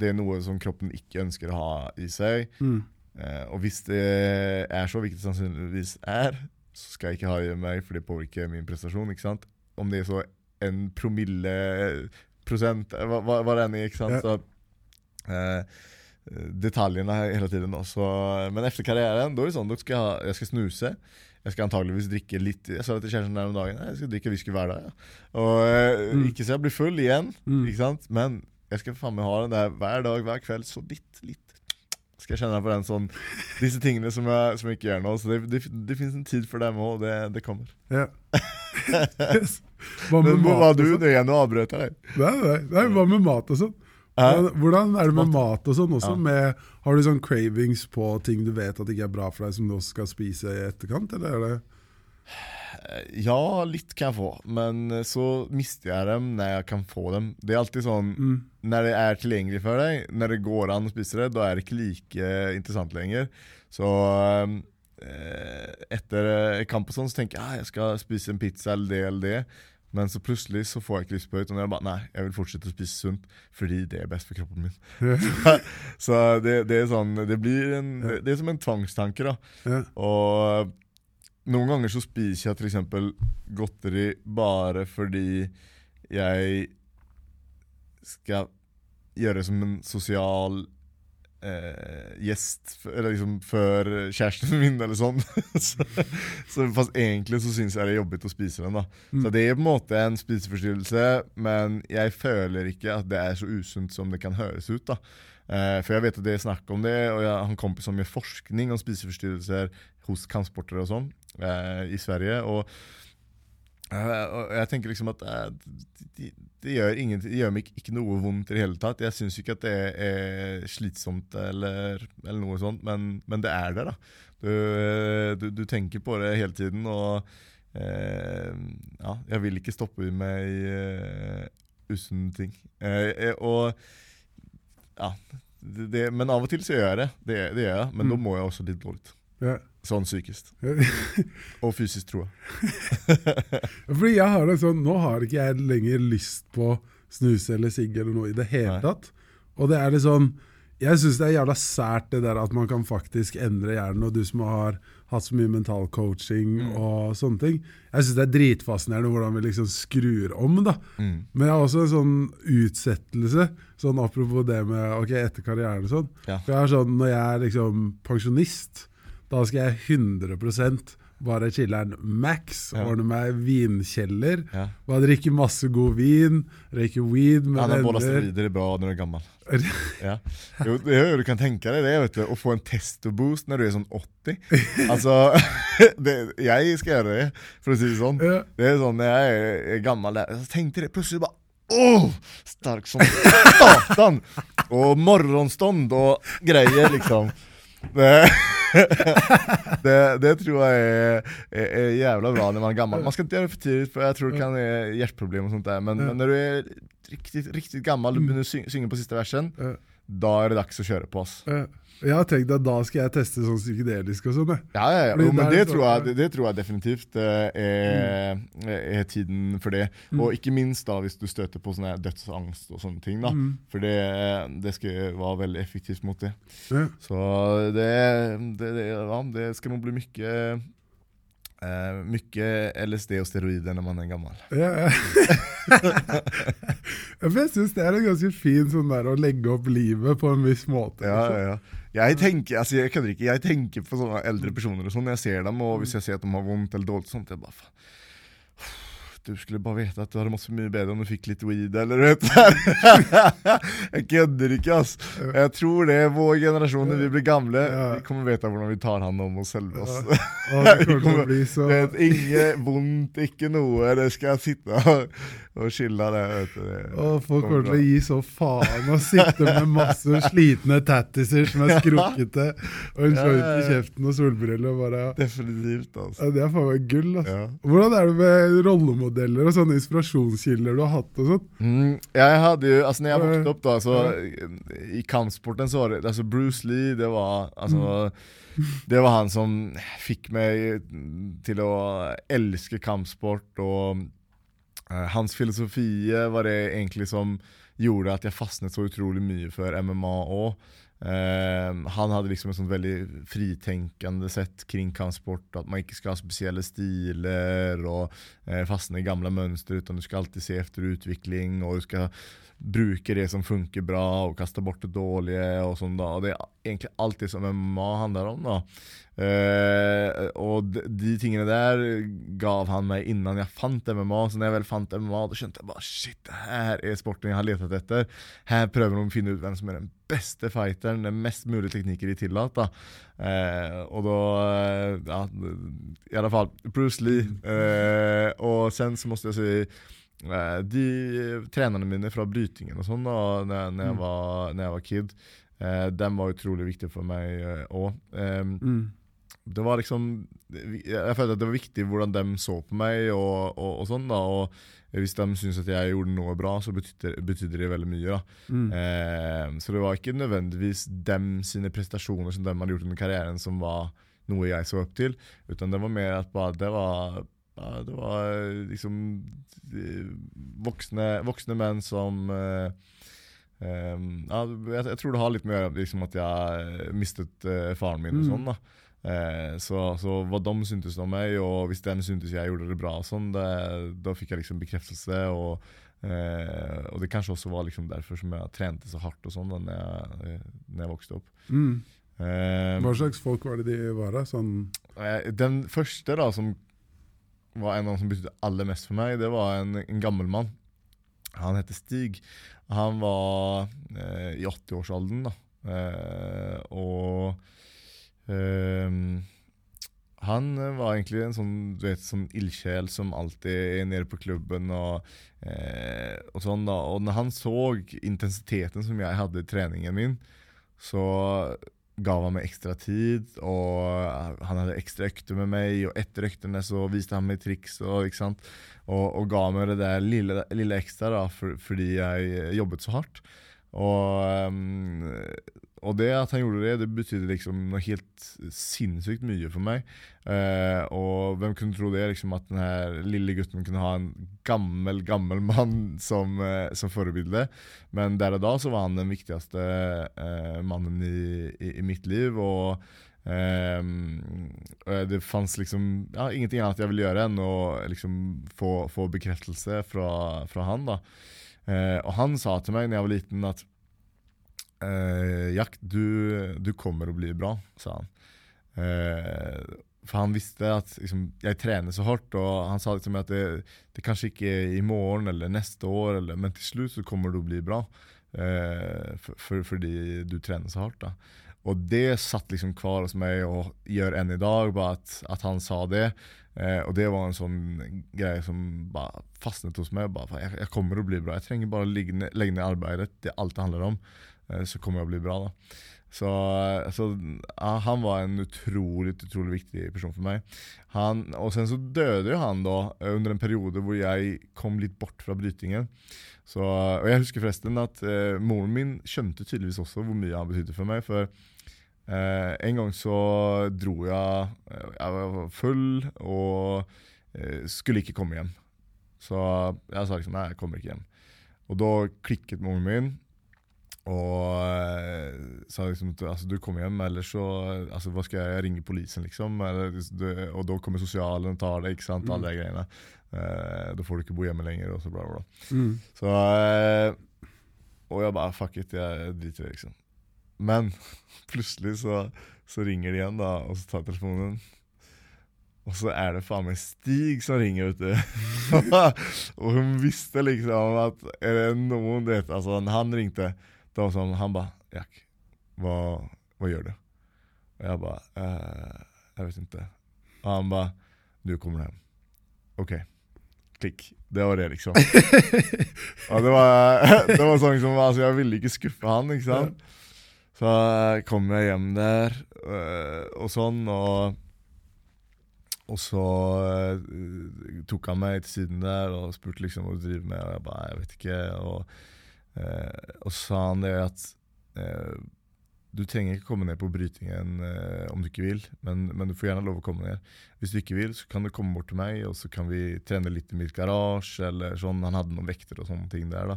det er noe som kroppen ikke ønsker å ha i seg. Mm. Eh, og hvis det er så, hvilket det sannsynligvis er, så skal jeg ikke ha det i meg, for det påvirker min prestasjon. ikke sant? Om det er så en promille prosent, eh, hva, hva, hva det enn er. ikke sant? Ja. Så, eh, detaljene hele tiden. Da. Så, men etter karrieren, da er det sånn, da skal jeg, ha, jeg skal snuse. Jeg skal antageligvis drikke litt Jeg sa det til kjæresten der om dagen. Jeg skal drikke whisky hver dag. Ja. Og eh, Mm. Ikke så jeg blir full igjen, Mm. ikke sant? men jeg skal faen meg ha den der hver dag, hver kveld. Så litt, litt skal jeg kjenne på den sånn Disse tingene som jeg, som jeg ikke gjør nå. Så det, det, det finnes en tid for dem òg, det, det kommer. Ja. Yes. Hva med Men mat var og du? sånn? Det er igjen å avbrøte deg. Nei, nei, nei, hva med mat og sånn? Hvordan- er det med mat og sånn også? Ja. Med, har du sånn cravings på ting du vet at ikke er bra for deg, som du også skal spise i etterkant? Eller er det Ja, litt kan jeg få, men eh, så mister jeg dem når jeg kan få dem. Det er alltid sånn mm. Når det er tilgjengelig for deg, når det går an å spise det, da er det ikke like interessant lenger. Så eh, etter kamp og sånn, så tenker jeg ah, jeg skal spise en pizza eller det eller det. Men så plutselig så får jeg ikke lyst på høyt, Og jeg bare, nei, jeg vil fortsette å spise sunt fordi det er best for kroppen min. så det, det er sånn Det blir en, det, det er som en tvangstanke, da. Og noen ganger så spiser jeg f.eks. godteri bare fordi jeg skal gjøre det som en sosial eh, gjest Eller liksom før kjæresten min, eller sånn. så, så Fast egentlig så syns jeg det er jobbigt å spise den. da Mm. Så det er på en måte en spiseforstyrrelse, men jeg føler ikke at det er så usunt som det kan høres ut. da Eh, for jeg vet at det er snakk om det, og jeg har en kompis som gjør forskning om spiseforstyrrelser hos kampsportere og sånn eh, i Sverige. Og, og jeg tenker liksom at eh, det de gjør, de gjør meg ikke, noe vondt i det hele tatt. Jeg syns ikke at det er slitsomt eller, eller noe sånt, men, men det er det. da du, eh, du, du tenker på det hele tiden, og eh, ja, jeg vil ikke stoppe med uh, usunne ting. Eh, eh, og ja, det, men av og til så gjør jeg det. Det, det gjør jeg, men da Mm. må jeg også litt dårlig. Ja. Sånn psykisk. Og fysisk, tror jeg. Fordi jeg har det sånn, Nå har ikke jeg lenger lyst på snuse eller sigg eller noe i det hele tatt. Og det er litt sånn Jeg syns det er jævla sært det der at man kan faktisk endre hjernen. Og du som har hatt så mye mental coaching Mm. og sånne ting. Jeg syns det er dritfascinerende hvordan vi liksom skrur om. da. Mm. Men jeg har også en sånn utsettelse, sånn apropos det med ok, etter karrieren og sånn. Ja. For jeg er sånn, Når jeg er liksom pensjonist, da skal jeg 100 bare chiller'n max. Ja. Ordner meg vinkjeller. Ja. Bare drikker masse god vin. Røyker weed med venner. steroider er bra når du er gammel. Ja. Jo, det er jo du kan tenke deg det, vet du, å få en testo-boost når du er sånn 80. Altså, det, jeg skal gjøre det, for å si det sånn. Ja. Det er sånn når jeg er, gammel der, så tenkte jeg plutselig bare Åh, stark som satan! Og morgenstånd og greier, liksom. Det, det, det tror jeg er, er, er jævla bra når man er gammel. Man skal ikke gjøre det for tidlig, for jeg tror det kan være hjerteproblemer og sånt der. Men, men når du er riktig, riktig gammel og begynner å synge, synge på siste versen, da er det dags å kjøre på. ass. Ja. Jeg har tenkt at da skal jeg teste sånn psykedelisk og sånn. Ja, ja, ja. Jo, men det tror, jeg, det, tror jeg definitivt eh, er, er tiden for det. Og ikke minst da hvis du støter på sånne dødsangst og sånne ting. da. For det, det skal være veldig effektivt mot det. Så det, det, det, ja, det skal man bli mye eh, mycket LSD og steroider når man er gammel. Ja, jeg syns det er en ganske fin sånn der å legge opp livet på en viss måte. Ja, liksom. ja. Jeg tenker altså jeg ikke, jeg tenker på sånne eldre personer og sånn når jeg ser dem, og hvis jeg ser at de har vondt eller dårlig, sånt, jeg bare faen. Du skulle bare vite at du hadde mått så mye bedre om du fikk litt weed, eller vet du. Jeg kødder ikke, ass. Jeg tror det vår generasjon når vi blir gamle, Ja. vi kommer vite hvordan vi tar hand om oss selv. Ass. Ja, det kommer å bli så Vet, Inge vondt, ikke noe. Det skal jeg sitte og, og det. Vet du. Og folk kommer til å gi så faen og sitte med masse slitne tattiser som er skrukkete, og en joint i kjeften og solbriller. og bare... Definitivt, altså. Ja, det er faen meg gull. altså. Ja. Hvordan er det med rollemodeller og sånne inspirasjonskilder du har hatt? og sånt? Mm, jeg hadde jo, altså når jeg vokste opp da, så i kampsporten så var det, altså Bruce Lee, det var, altså, det var han som fikk meg til å elske kampsport, og hans filosofi var det egentlig som gjorde at jeg fastnet så utrolig mye for MMA òg. Eh, han hadde liksom et sånt veldig fritenkende sett kring kampsport, at man ikke skal ha spesielle stiler og eh, fastne i gamle mønster, utan du skal alltid se efter utvikling, og du skal bruke det som funker bra, og kaste bort det dårlige, og sånn da. Og det er egentlig alt det som MMA handler om, da. Eh, og de, de tingene der gav han meg innan jeg fant MMA. Så når jeg vel fant MMA, da skjønte jeg bare shit, det her er sporten jeg har letet etter. Her prøver de å finne ut hvem som er den beste fighteren, den mest mulige teknikker de tillater. Uh, og da eh, Ja, i alle fall Bruce Lee. Uh, og sen så måtte jeg si de trenerne mine fra brytingen og sånn da når, når, jeg var, når jeg var kid, den var utrolig viktig for meg òg. Mm. Det var liksom Jeg følte at det var viktig hvordan de så på meg, og, og, og sånn da Og hvis de syntes at jeg gjorde noe bra, så betydde, betydde det veldig mye. da Mm. eh, Så det var ikke nødvendigvis dem sine prestasjoner som de hadde gjort under karrieren, som var noe jeg så opp til, utan det var mer at bare det var ja, det var liksom voksne, voksne menn som eh, Um, ja, jeg, jeg tror det har litt med å liksom, at jeg mistet uh, faren min og Mm. sånn. da Eh, så, så hva de syntes om meg, og hvis de syntes jeg gjorde det bra, sånn, det, da fikk jeg liksom bekreftelse. Og, eh, og det kanskje også var liksom derfor som jeg trente så hardt og sånn da når jeg, når jeg vokste opp. Mm. Eh, Hva slags folk var det de var? da? Sånn, Eh, Den første da som var en av dem som betydde aller mest for meg, det var en, en gammel mann. Han heter Stig. Han var eh, i 80-årsalderen, da. Eh, og ehm, han var egentlig en sånn du vet, sånn ildsjel som alltid er nede på klubben og, eh, og sånn. da Og når han så intensiteten som jeg hadde i treningen min, så gav han meg ekstra tid, og han hadde ekstra økter med meg, og etter øktene så viste han meg triks, og, ikke sant? Og, og ga meg det der lille, lille ekstra da, for, fordi jeg jobbet så hardt. Og, ehm, og det at han gjorde det, det betydde liksom noe helt sinnssykt mye for meg. Eh, og hvem kunne tro det, liksom at den lille gutten kunne ha en gammel, gammel mann som, eh, som forbilde. Men der og da så var han den viktigste eh, mannen i, i, i mitt liv. ehm, eh, det fantes liksom ja, ingenting annet jeg ville gjøre enn å liksom få, få bekreftelse fra, fra han. da. Eh, og han sa til meg når jeg var liten at eh, Jack, du, du kommer å bli bra, sa han. Eh, for han visste at liksom, jeg trener så hardt, og han sa liksom at det, det kanskje ikke er i morgen eller neste år, eller, men til slutt så kommer det å bli bra. Eh, for, for, fordi du trener så hardt. da. Og det satt liksom kvar hos meg og gjør enn i dag, bare at, at han sa det. Eh, og det var en sånn greie som bare fastnet hos meg. Bare, jeg, jeg kommer å bli bra. Jeg trenger bare å legge ned arbeidet. Det er alt det handler om. Eh, så kommer jeg å bli bra. da. Så, så han var en utrolig utrolig viktig person for meg. Han, og sen så døde jo han da under en periode hvor jeg kom litt bort fra brytingen. Så, og jeg husker forresten at eh, moren min skjønte tydeligvis også hvor mye han betydde for meg. For eh, en gang så dro jeg Jeg var full og eh, skulle ikke komme hjem. Så jeg sa liksom nei, jeg kommer ikke hjem. Og da klikket moren min. Og uh, sa liksom altså, du kommer hjem, eller så altså, Hva skal jeg ringe politiet, liksom? Eller, du, og da kommer sosialen og tar det, ikke sant? Alle de greiene. Uh, da får du ikke bo hjemme lenger, og så bla, bla. Mm. Så uh, Og jeg bare fuck it, jeg driter i det, liksom. Men plutselig så, så, ringer de igjen, da, og så tar telefonen. Og så er det faen meg Stig som ringer, vet du. og hun visste liksom at er det noen vet, altså, Han ringte. Da var sånn, Han bare 'Jack, hva, hva, gjør du?' Og jeg bare eh, 'Jeg vet ikke'. Og han bare 'Du kommer hjem'. OK. Klikk. Det var det, liksom. og det var, det var sånn som altså, Jeg ville ikke skuffe han, ikke sant. Så kom jeg hjem der øh, og sånn, og og så uh, tok han meg til siden der og spurte liksom hva du driver med. Og jeg bare jeg vet ikke. Og, uh, og sa han det at eh, du trenger ikke komme ned på brytingen om du ikke vil, men, men, du får gjerne lov å komme ned. Hvis du ikke vil, så kan du komme bort til meg, og så kan vi trene litt i mitt garasje. eller sånn. Han hadde noen vekter og sånne ting der. da.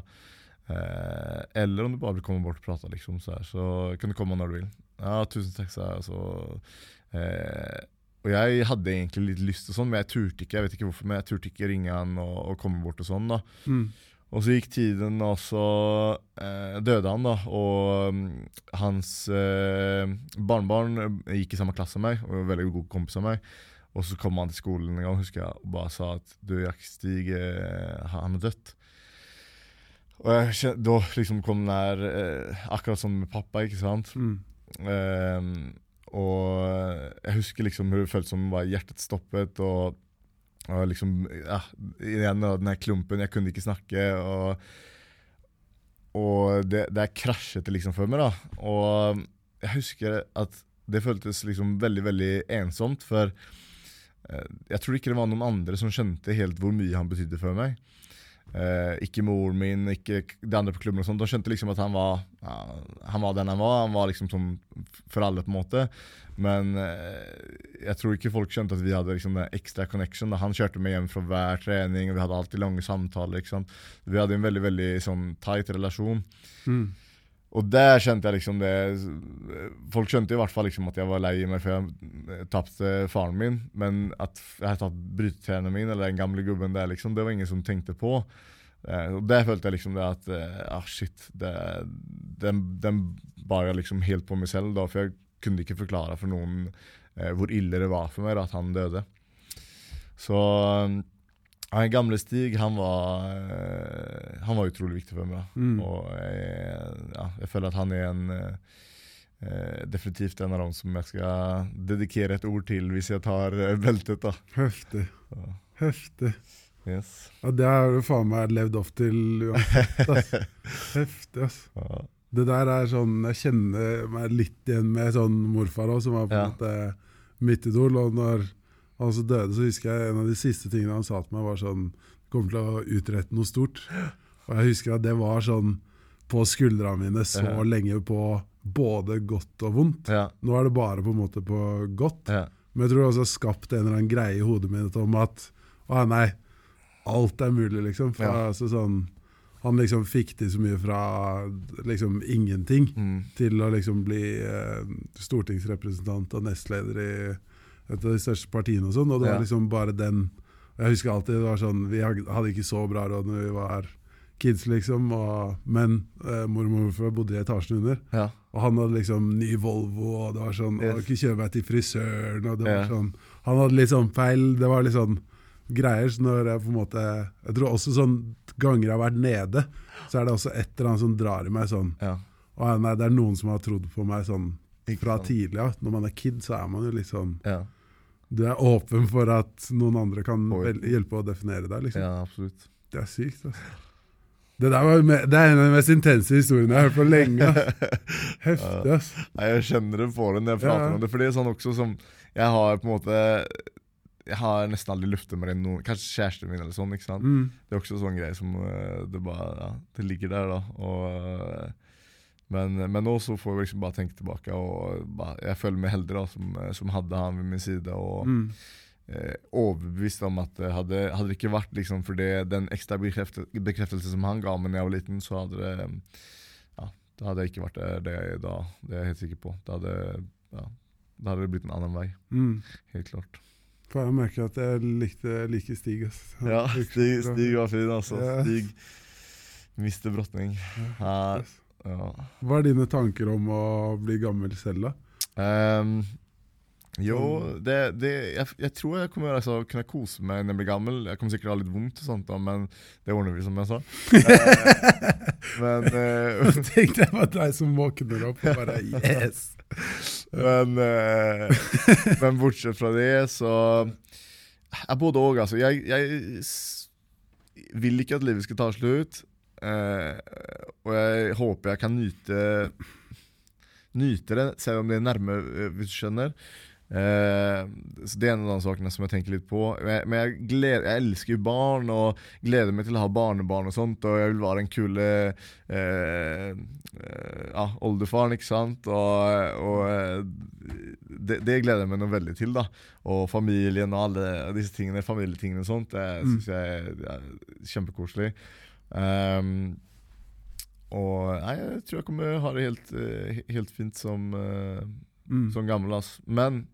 eller om du bare vil komme bort og prate, liksom, så, her, så kan du komme når du vil. Ja, tusen takk, sa jeg. Så, og jeg hadde egentlig litt lyst, og sånn, men jeg turte ikke jeg vet ikke hvorfor, men jeg turte ikke ringe han og, og komme bort. Og sånn da. Mm. Og så gikk tiden, og så eh, døde han. da, Og um, hans eh, barnebarn gikk i samme klasse som meg, og var veldig god kompis av meg. Og så kom han til skolen en gang husker jeg, og bare sa at du, Jack Stig, eh, han er dødt. Og jeg, da liksom kom den der eh, Akkurat som med pappa, ikke sant. Mm. Eh, og jeg husker liksom hun følte som hjertet stoppet. Og, og liksom ja, Igjen den der klumpen. Jeg kunne ikke snakke. Og, og det, det krasjet liksom for meg. da Og jeg husker at det føltes liksom veldig, veldig ensomt. For jeg tror ikke det var noen andre som skjønte helt hvor mye han betydde for meg. Eh, ikke moren min, ikke de andre på klubben. og sånt. De skjønte liksom at han var, ja, han var den han var. Han var liksom som for alle, på en måte. Men uh, jeg tror ikke folk skjønte at vi hadde liksom en ekstra connection. Da. Han kjørte meg hjem fra hver trening, og vi hadde alltid lange samtaler. ikke sant? Vi hadde en veldig veldig sånn tight relasjon. Mm. Og der kjente jeg liksom det Folk skjønte i hvert fall liksom at jeg var lei meg før jeg tapte faren min. Men at jeg hadde tatt brytetærne mine eller den gamle gubben der, liksom, det var ingen som tenkte på. Eh, og Der følte jeg liksom det at ah, shit, det, den, den bar jeg liksom helt på meg selv. da, For jeg kunne ikke forklare for noen eh, hvor ille det var for meg da, at han døde. Så han gamle Stig han var, eh, han var utrolig viktig for meg. Mm. Og jeg, ja, jeg, føler at han er en eh, definitivt en av dem som jeg skal dedikere et ord til hvis jeg tar eh, beltet. da. Heftig. Heftig. Yes. Ja, Det har du faen meg levd opp til uansett. ass. Heftig, ass. Ja. Det der er sånn Jeg kjenner meg litt igjen med sånn morfar òg, som var på en Ja. måte mitt idol. Og når han så døde, så husker jeg en av de siste tingene han sa til meg, var sånn kommer til å utrette noe stort. Og jeg husker at det var sånn på skuldrene mine så Ja. lenge på både godt og vondt. Ja. Nå er det bare på en måte på godt. Ja. Men jeg tror det også har skapt en eller annen greie i hodet mitt om at å nei, alt er mulig, liksom. For altså, sånn, han liksom fikk til så mye fra liksom ingenting Mm. til å liksom bli eh, stortingsrepresentant og nestleder i et av de største partiene og sånn. Og det var liksom bare den Jeg husker alltid det var sånn Vi hadde ikke så bra råd når vi var kids, liksom. Og, men eh, mormor og bodde i etasjen under. Ja. Og han hadde liksom ny Volvo, og det var sånn Yes. Og ikke kjøre meg til frisøren, og det var Ja. sånn han hadde litt sånn feil Det var litt sånn greier. Så når jeg på en måte Jeg tror også sånn ganger jeg har vært nede, så er det også et eller annet som drar i meg sånn Ja. Og nei, det er noen som har trodd på meg sånn fra tidlig av. Når man er kid, så er man jo litt sånn Ja. Du er åpen for at noen andre kan hjelpe å definere deg, liksom. ja, absolutt. Det er sykt, altså. Det, der var, med, det er en av de mest intense historiene jeg har hørt på lenge. ass. Heftig, ass. Nei, jeg kjenner det på det når jeg prater Ja. om det. fordi sånn også som Jeg har på en måte Jeg har nesten aldri luftet med noen Kanskje kjæresten min eller sånn. ikke sant? Mm. Det er også sånn greie som eh, det bare Ja, det ligger der, da. Og, eh, men, men nå så får jeg liksom bare tenke tilbake, og bare, jeg føler meg heldig da som, som hadde han ved min side. og Mm. eh, overbevist om at hadde, hadde det ikke vært liksom for det, den ekstra bekrefte, bekreftelse som han ga meg da jeg var liten, så hadde det ja, da hadde jeg ikke vært der det jeg er i dag. Det er jeg helt sikker på. Da hadde, ja, da hadde det blitt en annen vei. Mm. Helt klart. For jeg merker at jeg likte, liker Stig. ass. Ja, Stig. Stig var fin, altså. Ja. Stig mister Brotning. Ja. Her, ja. Hva er dine tanker om å bli gammel selv, da? Um, jo, det, det, jeg, jeg tror jeg kommer altså, kunne kose meg når jeg blir gammel. Jeg kommer sikkert å ha litt vondt, og sånt da, men det ordner vi, som jeg sa. Eh, men, eh, Så tenkte jeg var deg som våkner opp og bare Yes! men, uh, men bortsett fra det, så Jeg både òg, altså. Jeg, jeg vil ikke at livet skal ta slutt. Eh, og jeg håper jeg kan nyte Nyte det, selv om det er nærme, eh, hvis du skjønner. Uh, så Det er en av de sakene som jeg tenker litt på. Men jeg, men jeg, gleder, jeg elsker jo barn og gleder meg til å ha barnebarn og sånt. Og jeg vil være en kule uh, oldefaren, ikke sant. Og, og det, det gleder jeg meg noe veldig til. da Og familien og alle disse tingene, familietingene og sånt, det Mm. syns jeg er kjempekoselig. Um, og nei, jeg tror jeg kommer ha det helt, eh, helt fint som, eh, Mm. som gammel. Altså. Men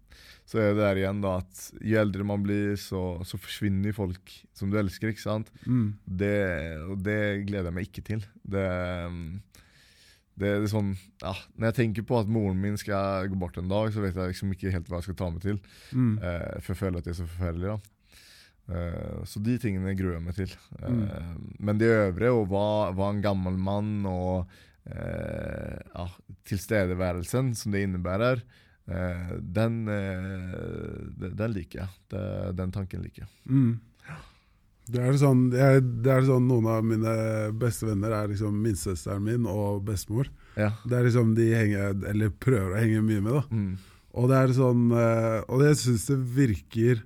så er det der igjen da at jo eldre man blir, så, så forsvinner folk som du elsker. ikke sant? Mm. Det, og det gleder jeg meg ikke til. Det, det, det er sånn, ja, Når jeg tenker på at moren min skal gå bort en dag, så vet jeg liksom ikke helt hva jeg skal ta meg til. Mm. Eh, for jeg føler at det er så forferdelig. Eh, Så de tingene gruer jeg meg til. Mm. Men det øvrige, og hva, hva en gammel mann og eh, ja, tilstedeværelsen som det innebærer, eh, den, eh, den- liker jeg. Det, den tanken liker jeg. Mm. Det er sånn, jeg, det er sånn Noen av mine beste venner er liksom minstesøsteren min og bestemor. Ja. Det er liksom de henger, eller prøver å henge mye med. da Mm. Og det er sånn eh, Og jeg syns det virker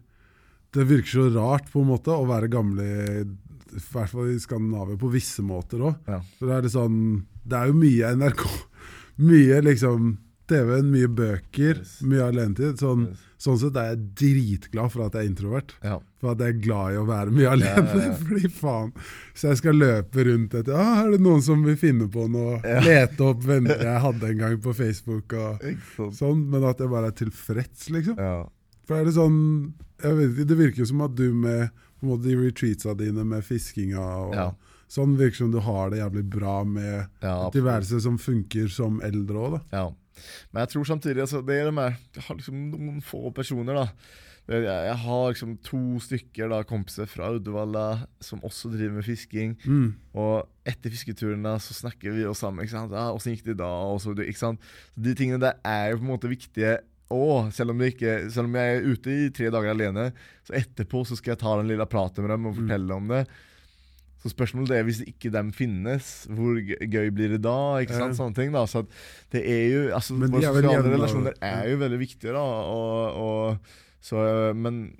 Det virker så rart på en måte å være gamle i hvert fall i Skandinavia på visse måter òg. Ja. For det er sånn Det er jo mye NRK. Mye liksom TV-en, mye bøker, Yes. mye alenetid. Sånn, Yes. sånn sett er jeg dritglad for at jeg er introvert. Ja. For at jeg er glad i å være mye alene. Ja. Fordi faen Så jeg skal løpe rundt etter ah, Er det noen som vil finne på noe? Lete opp venner jeg hadde en gang på Facebook og sånn. Men at jeg bare er tilfreds, liksom. Ja. For er det sånn jeg vet ikke, Det virker som at du med måte, de retreatsa dine med fiskinga og Ja. sånn, virker som du har det jævlig bra med Ja, tilværelse som funker som eldre òg, da. Ja. Men jeg tror samtidig altså, det er det med Jeg har liksom noen få personer, da. Jeg, jeg har liksom to stykker da, kompiser fra Uddevalla som også driver med fisking. Mm. Og etter fisketurene så snakker vi oss sammen. ikke sant? Ja, 'Åssen gikk det i dag?' Og så, ikke sant? Så De tingene der er jo på en måte viktige òg. Selv, om ikke- selv om jeg er ute i tre dager alene, så etterpå så skal jeg ta den lille praten med dem og Mm. fortelle om det. Så spørsmålet er hvis ikke dem finnes, hvor gøy- blir det da? ikke sant? Sånne ting da, så det er jo, altså Våre sosiale relasjoner er jo veldig viktige, da. Og, og, så, men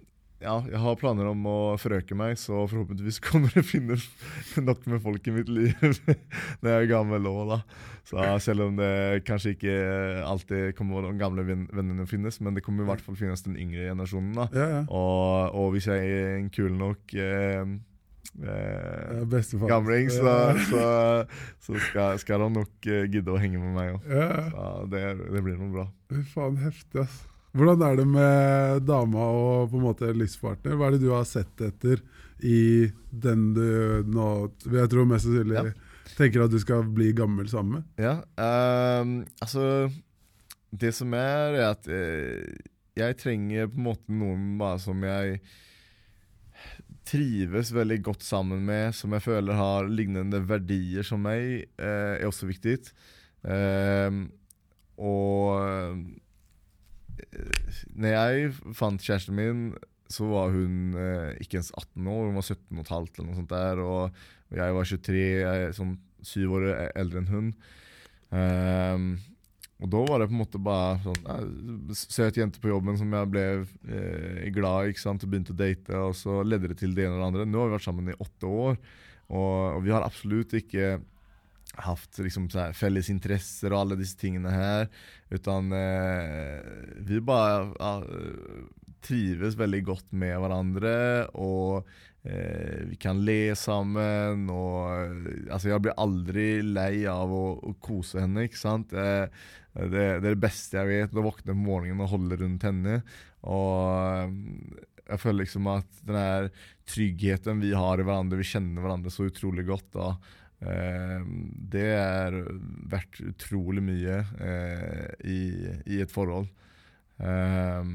ja, jeg har planer om å forøke meg, så forhåpentligvis kommer det finnes nok med folk i mitt liv når jeg er gammel òg, da. Så selv om det kanskje ikke alltid kommer de gamle venn- vennene finnes, men det kommer i hvert fall finnes den yngre generasjonen. da. Ja, ja. Og, og hvis jeg er en kul nok eh, eh, gamling, så, så, så skal, skal de nok eh, gidde å henge med meg òg. Ja. Det, det blir noe bra. Fy faen, heftig, ass. Hvordan er det med dama og på en måte livspartner? Hva er det du har sett etter i den du nå Jeg tror mest sannsynlig Ja. tenker at du skal bli gammel sammen med? Ja, um, altså Det som er, er at eh, jeg trenger på en måte noen bare som jeg trives veldig godt sammen med, som jeg føler har lignende verdier som meg, eh, er også viktig. Eh, og når jeg fant kjæresten min, så var hun eh, ikke ens 18 år, hun var 17 15 eller noe sånt der. Og, og jeg var 23, jeg sånn syv år eldre enn hun. Um, og da var det på en måte bare sånn Søt jente på jobben som jeg ble eh, glad i ikke sant, og begynte å date. Og så ledde det til det ene og det andre. Nå har vi vært sammen i åtte år, og, og vi har absolutt ikke hatt liksom, felles interesser og alle disse tingene her. Utan eh, vi bare ja, trives veldig godt med hverandre. Og eh, vi kan le sammen. Och, alltså jeg blir aldri lei av å, å kose henne. ikke sant? Eh, det, det, er det beste jeg vet. Å våkne på morgenen og holde rundt henne. Og jeg føler liksom at den tryggheten vi har i hverandre, vi kjenner hverandre så utrolig godt. da Eh, det er verdt utrolig mye eh, i, i, et forhold. Eh,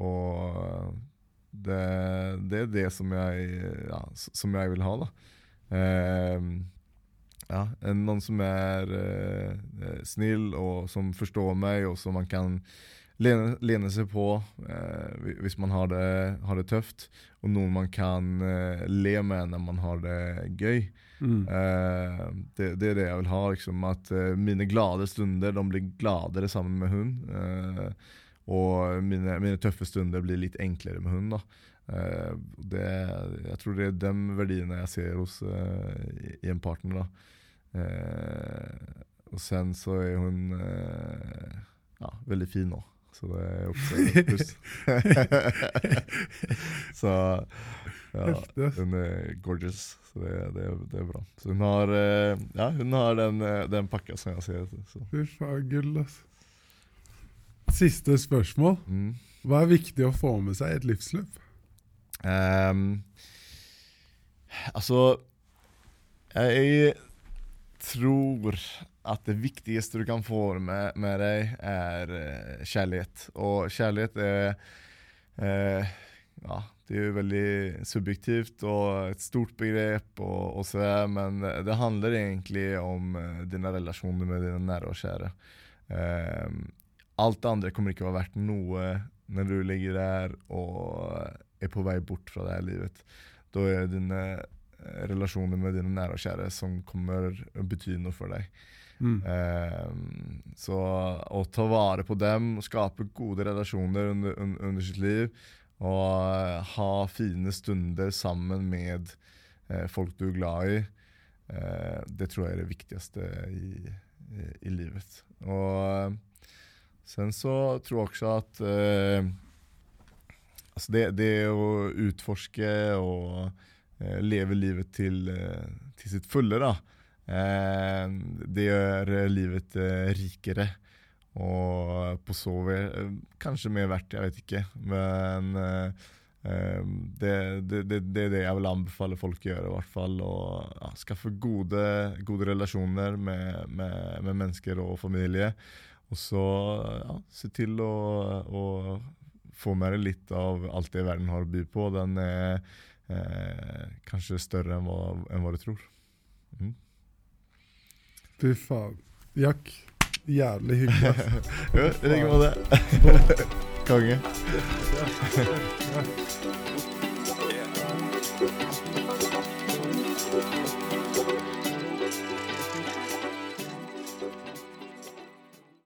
og det, det, er det som jeg, ja, som jeg vil ha, da. ja, noen som er snill, og som forstår meg, og som man kan lene, lene seg på eh, hvis man har det, har det, tøft. Og noen man kan eh, le med når man har det gøy. Mm. Eh, det, det, er det jeg vil ha. Liksom, at eh, mine glade stunder de blir gladere sammen med hun. Eh, og mine, mine, tøffe stunder blir litt enklere med hun. da. Eh, det, jeg tror det er de verdiene jeg ser hos i, i en partner. da. og sen så er hun ja, veldig fin òg. Så det er også et pluss. så ja, hun er gorgeous. Så det, det, det, er bra. Så hun har, eh, ja, hun har den, eh, den pakka som jeg sier. Fy faen, gull, altså. Siste spørsmål. Mm. Hva er viktig å få med seg i et livsløp? Um, altså Jeg tror at det viktigste du kan få med, med deg, er uh, kjærlighet. Og kjærlighet er uh, Ja, det er jo veldig subjektivt og et stort begrep, og, og så, men det handler egentlig om uh, dine relasjoner med dine nære og kjære. alt det andre kommer ikke å være verdt noe når du ligger der og er på vei bort fra det her livet. Da er det dine relasjoner med dine nære og kjære som kommer å bety noe for deg. Mm. Um, så å ta vare på dem, og skape gode relasjoner under, under sitt liv, og uh, ha fine stunder sammen med uh, folk du er glad i, uh, det tror jeg er det viktigste i, i, i livet. Og sen så tror jeg også at altså det, det å utforske og leve livet til, til sitt fulle, da, Eh, det gjør livet eh, rikere. Og så vis Kanskje mer verdt, jeg vet ikke. Men eh, det, det, det, det, er det jeg vil anbefale folk å gjøre, i hvert fall. Og ja, skaffe gode, gode relasjoner med, med, med, mennesker og familie. Og så ja, se til å, å få med deg litt av alt det verden har å by på. Den er eh, kanskje større enn hva, enn hva du tror. Mm. Fy faen. Jack, jævlig hyggelig. jo, i like måte. Konge. Ja.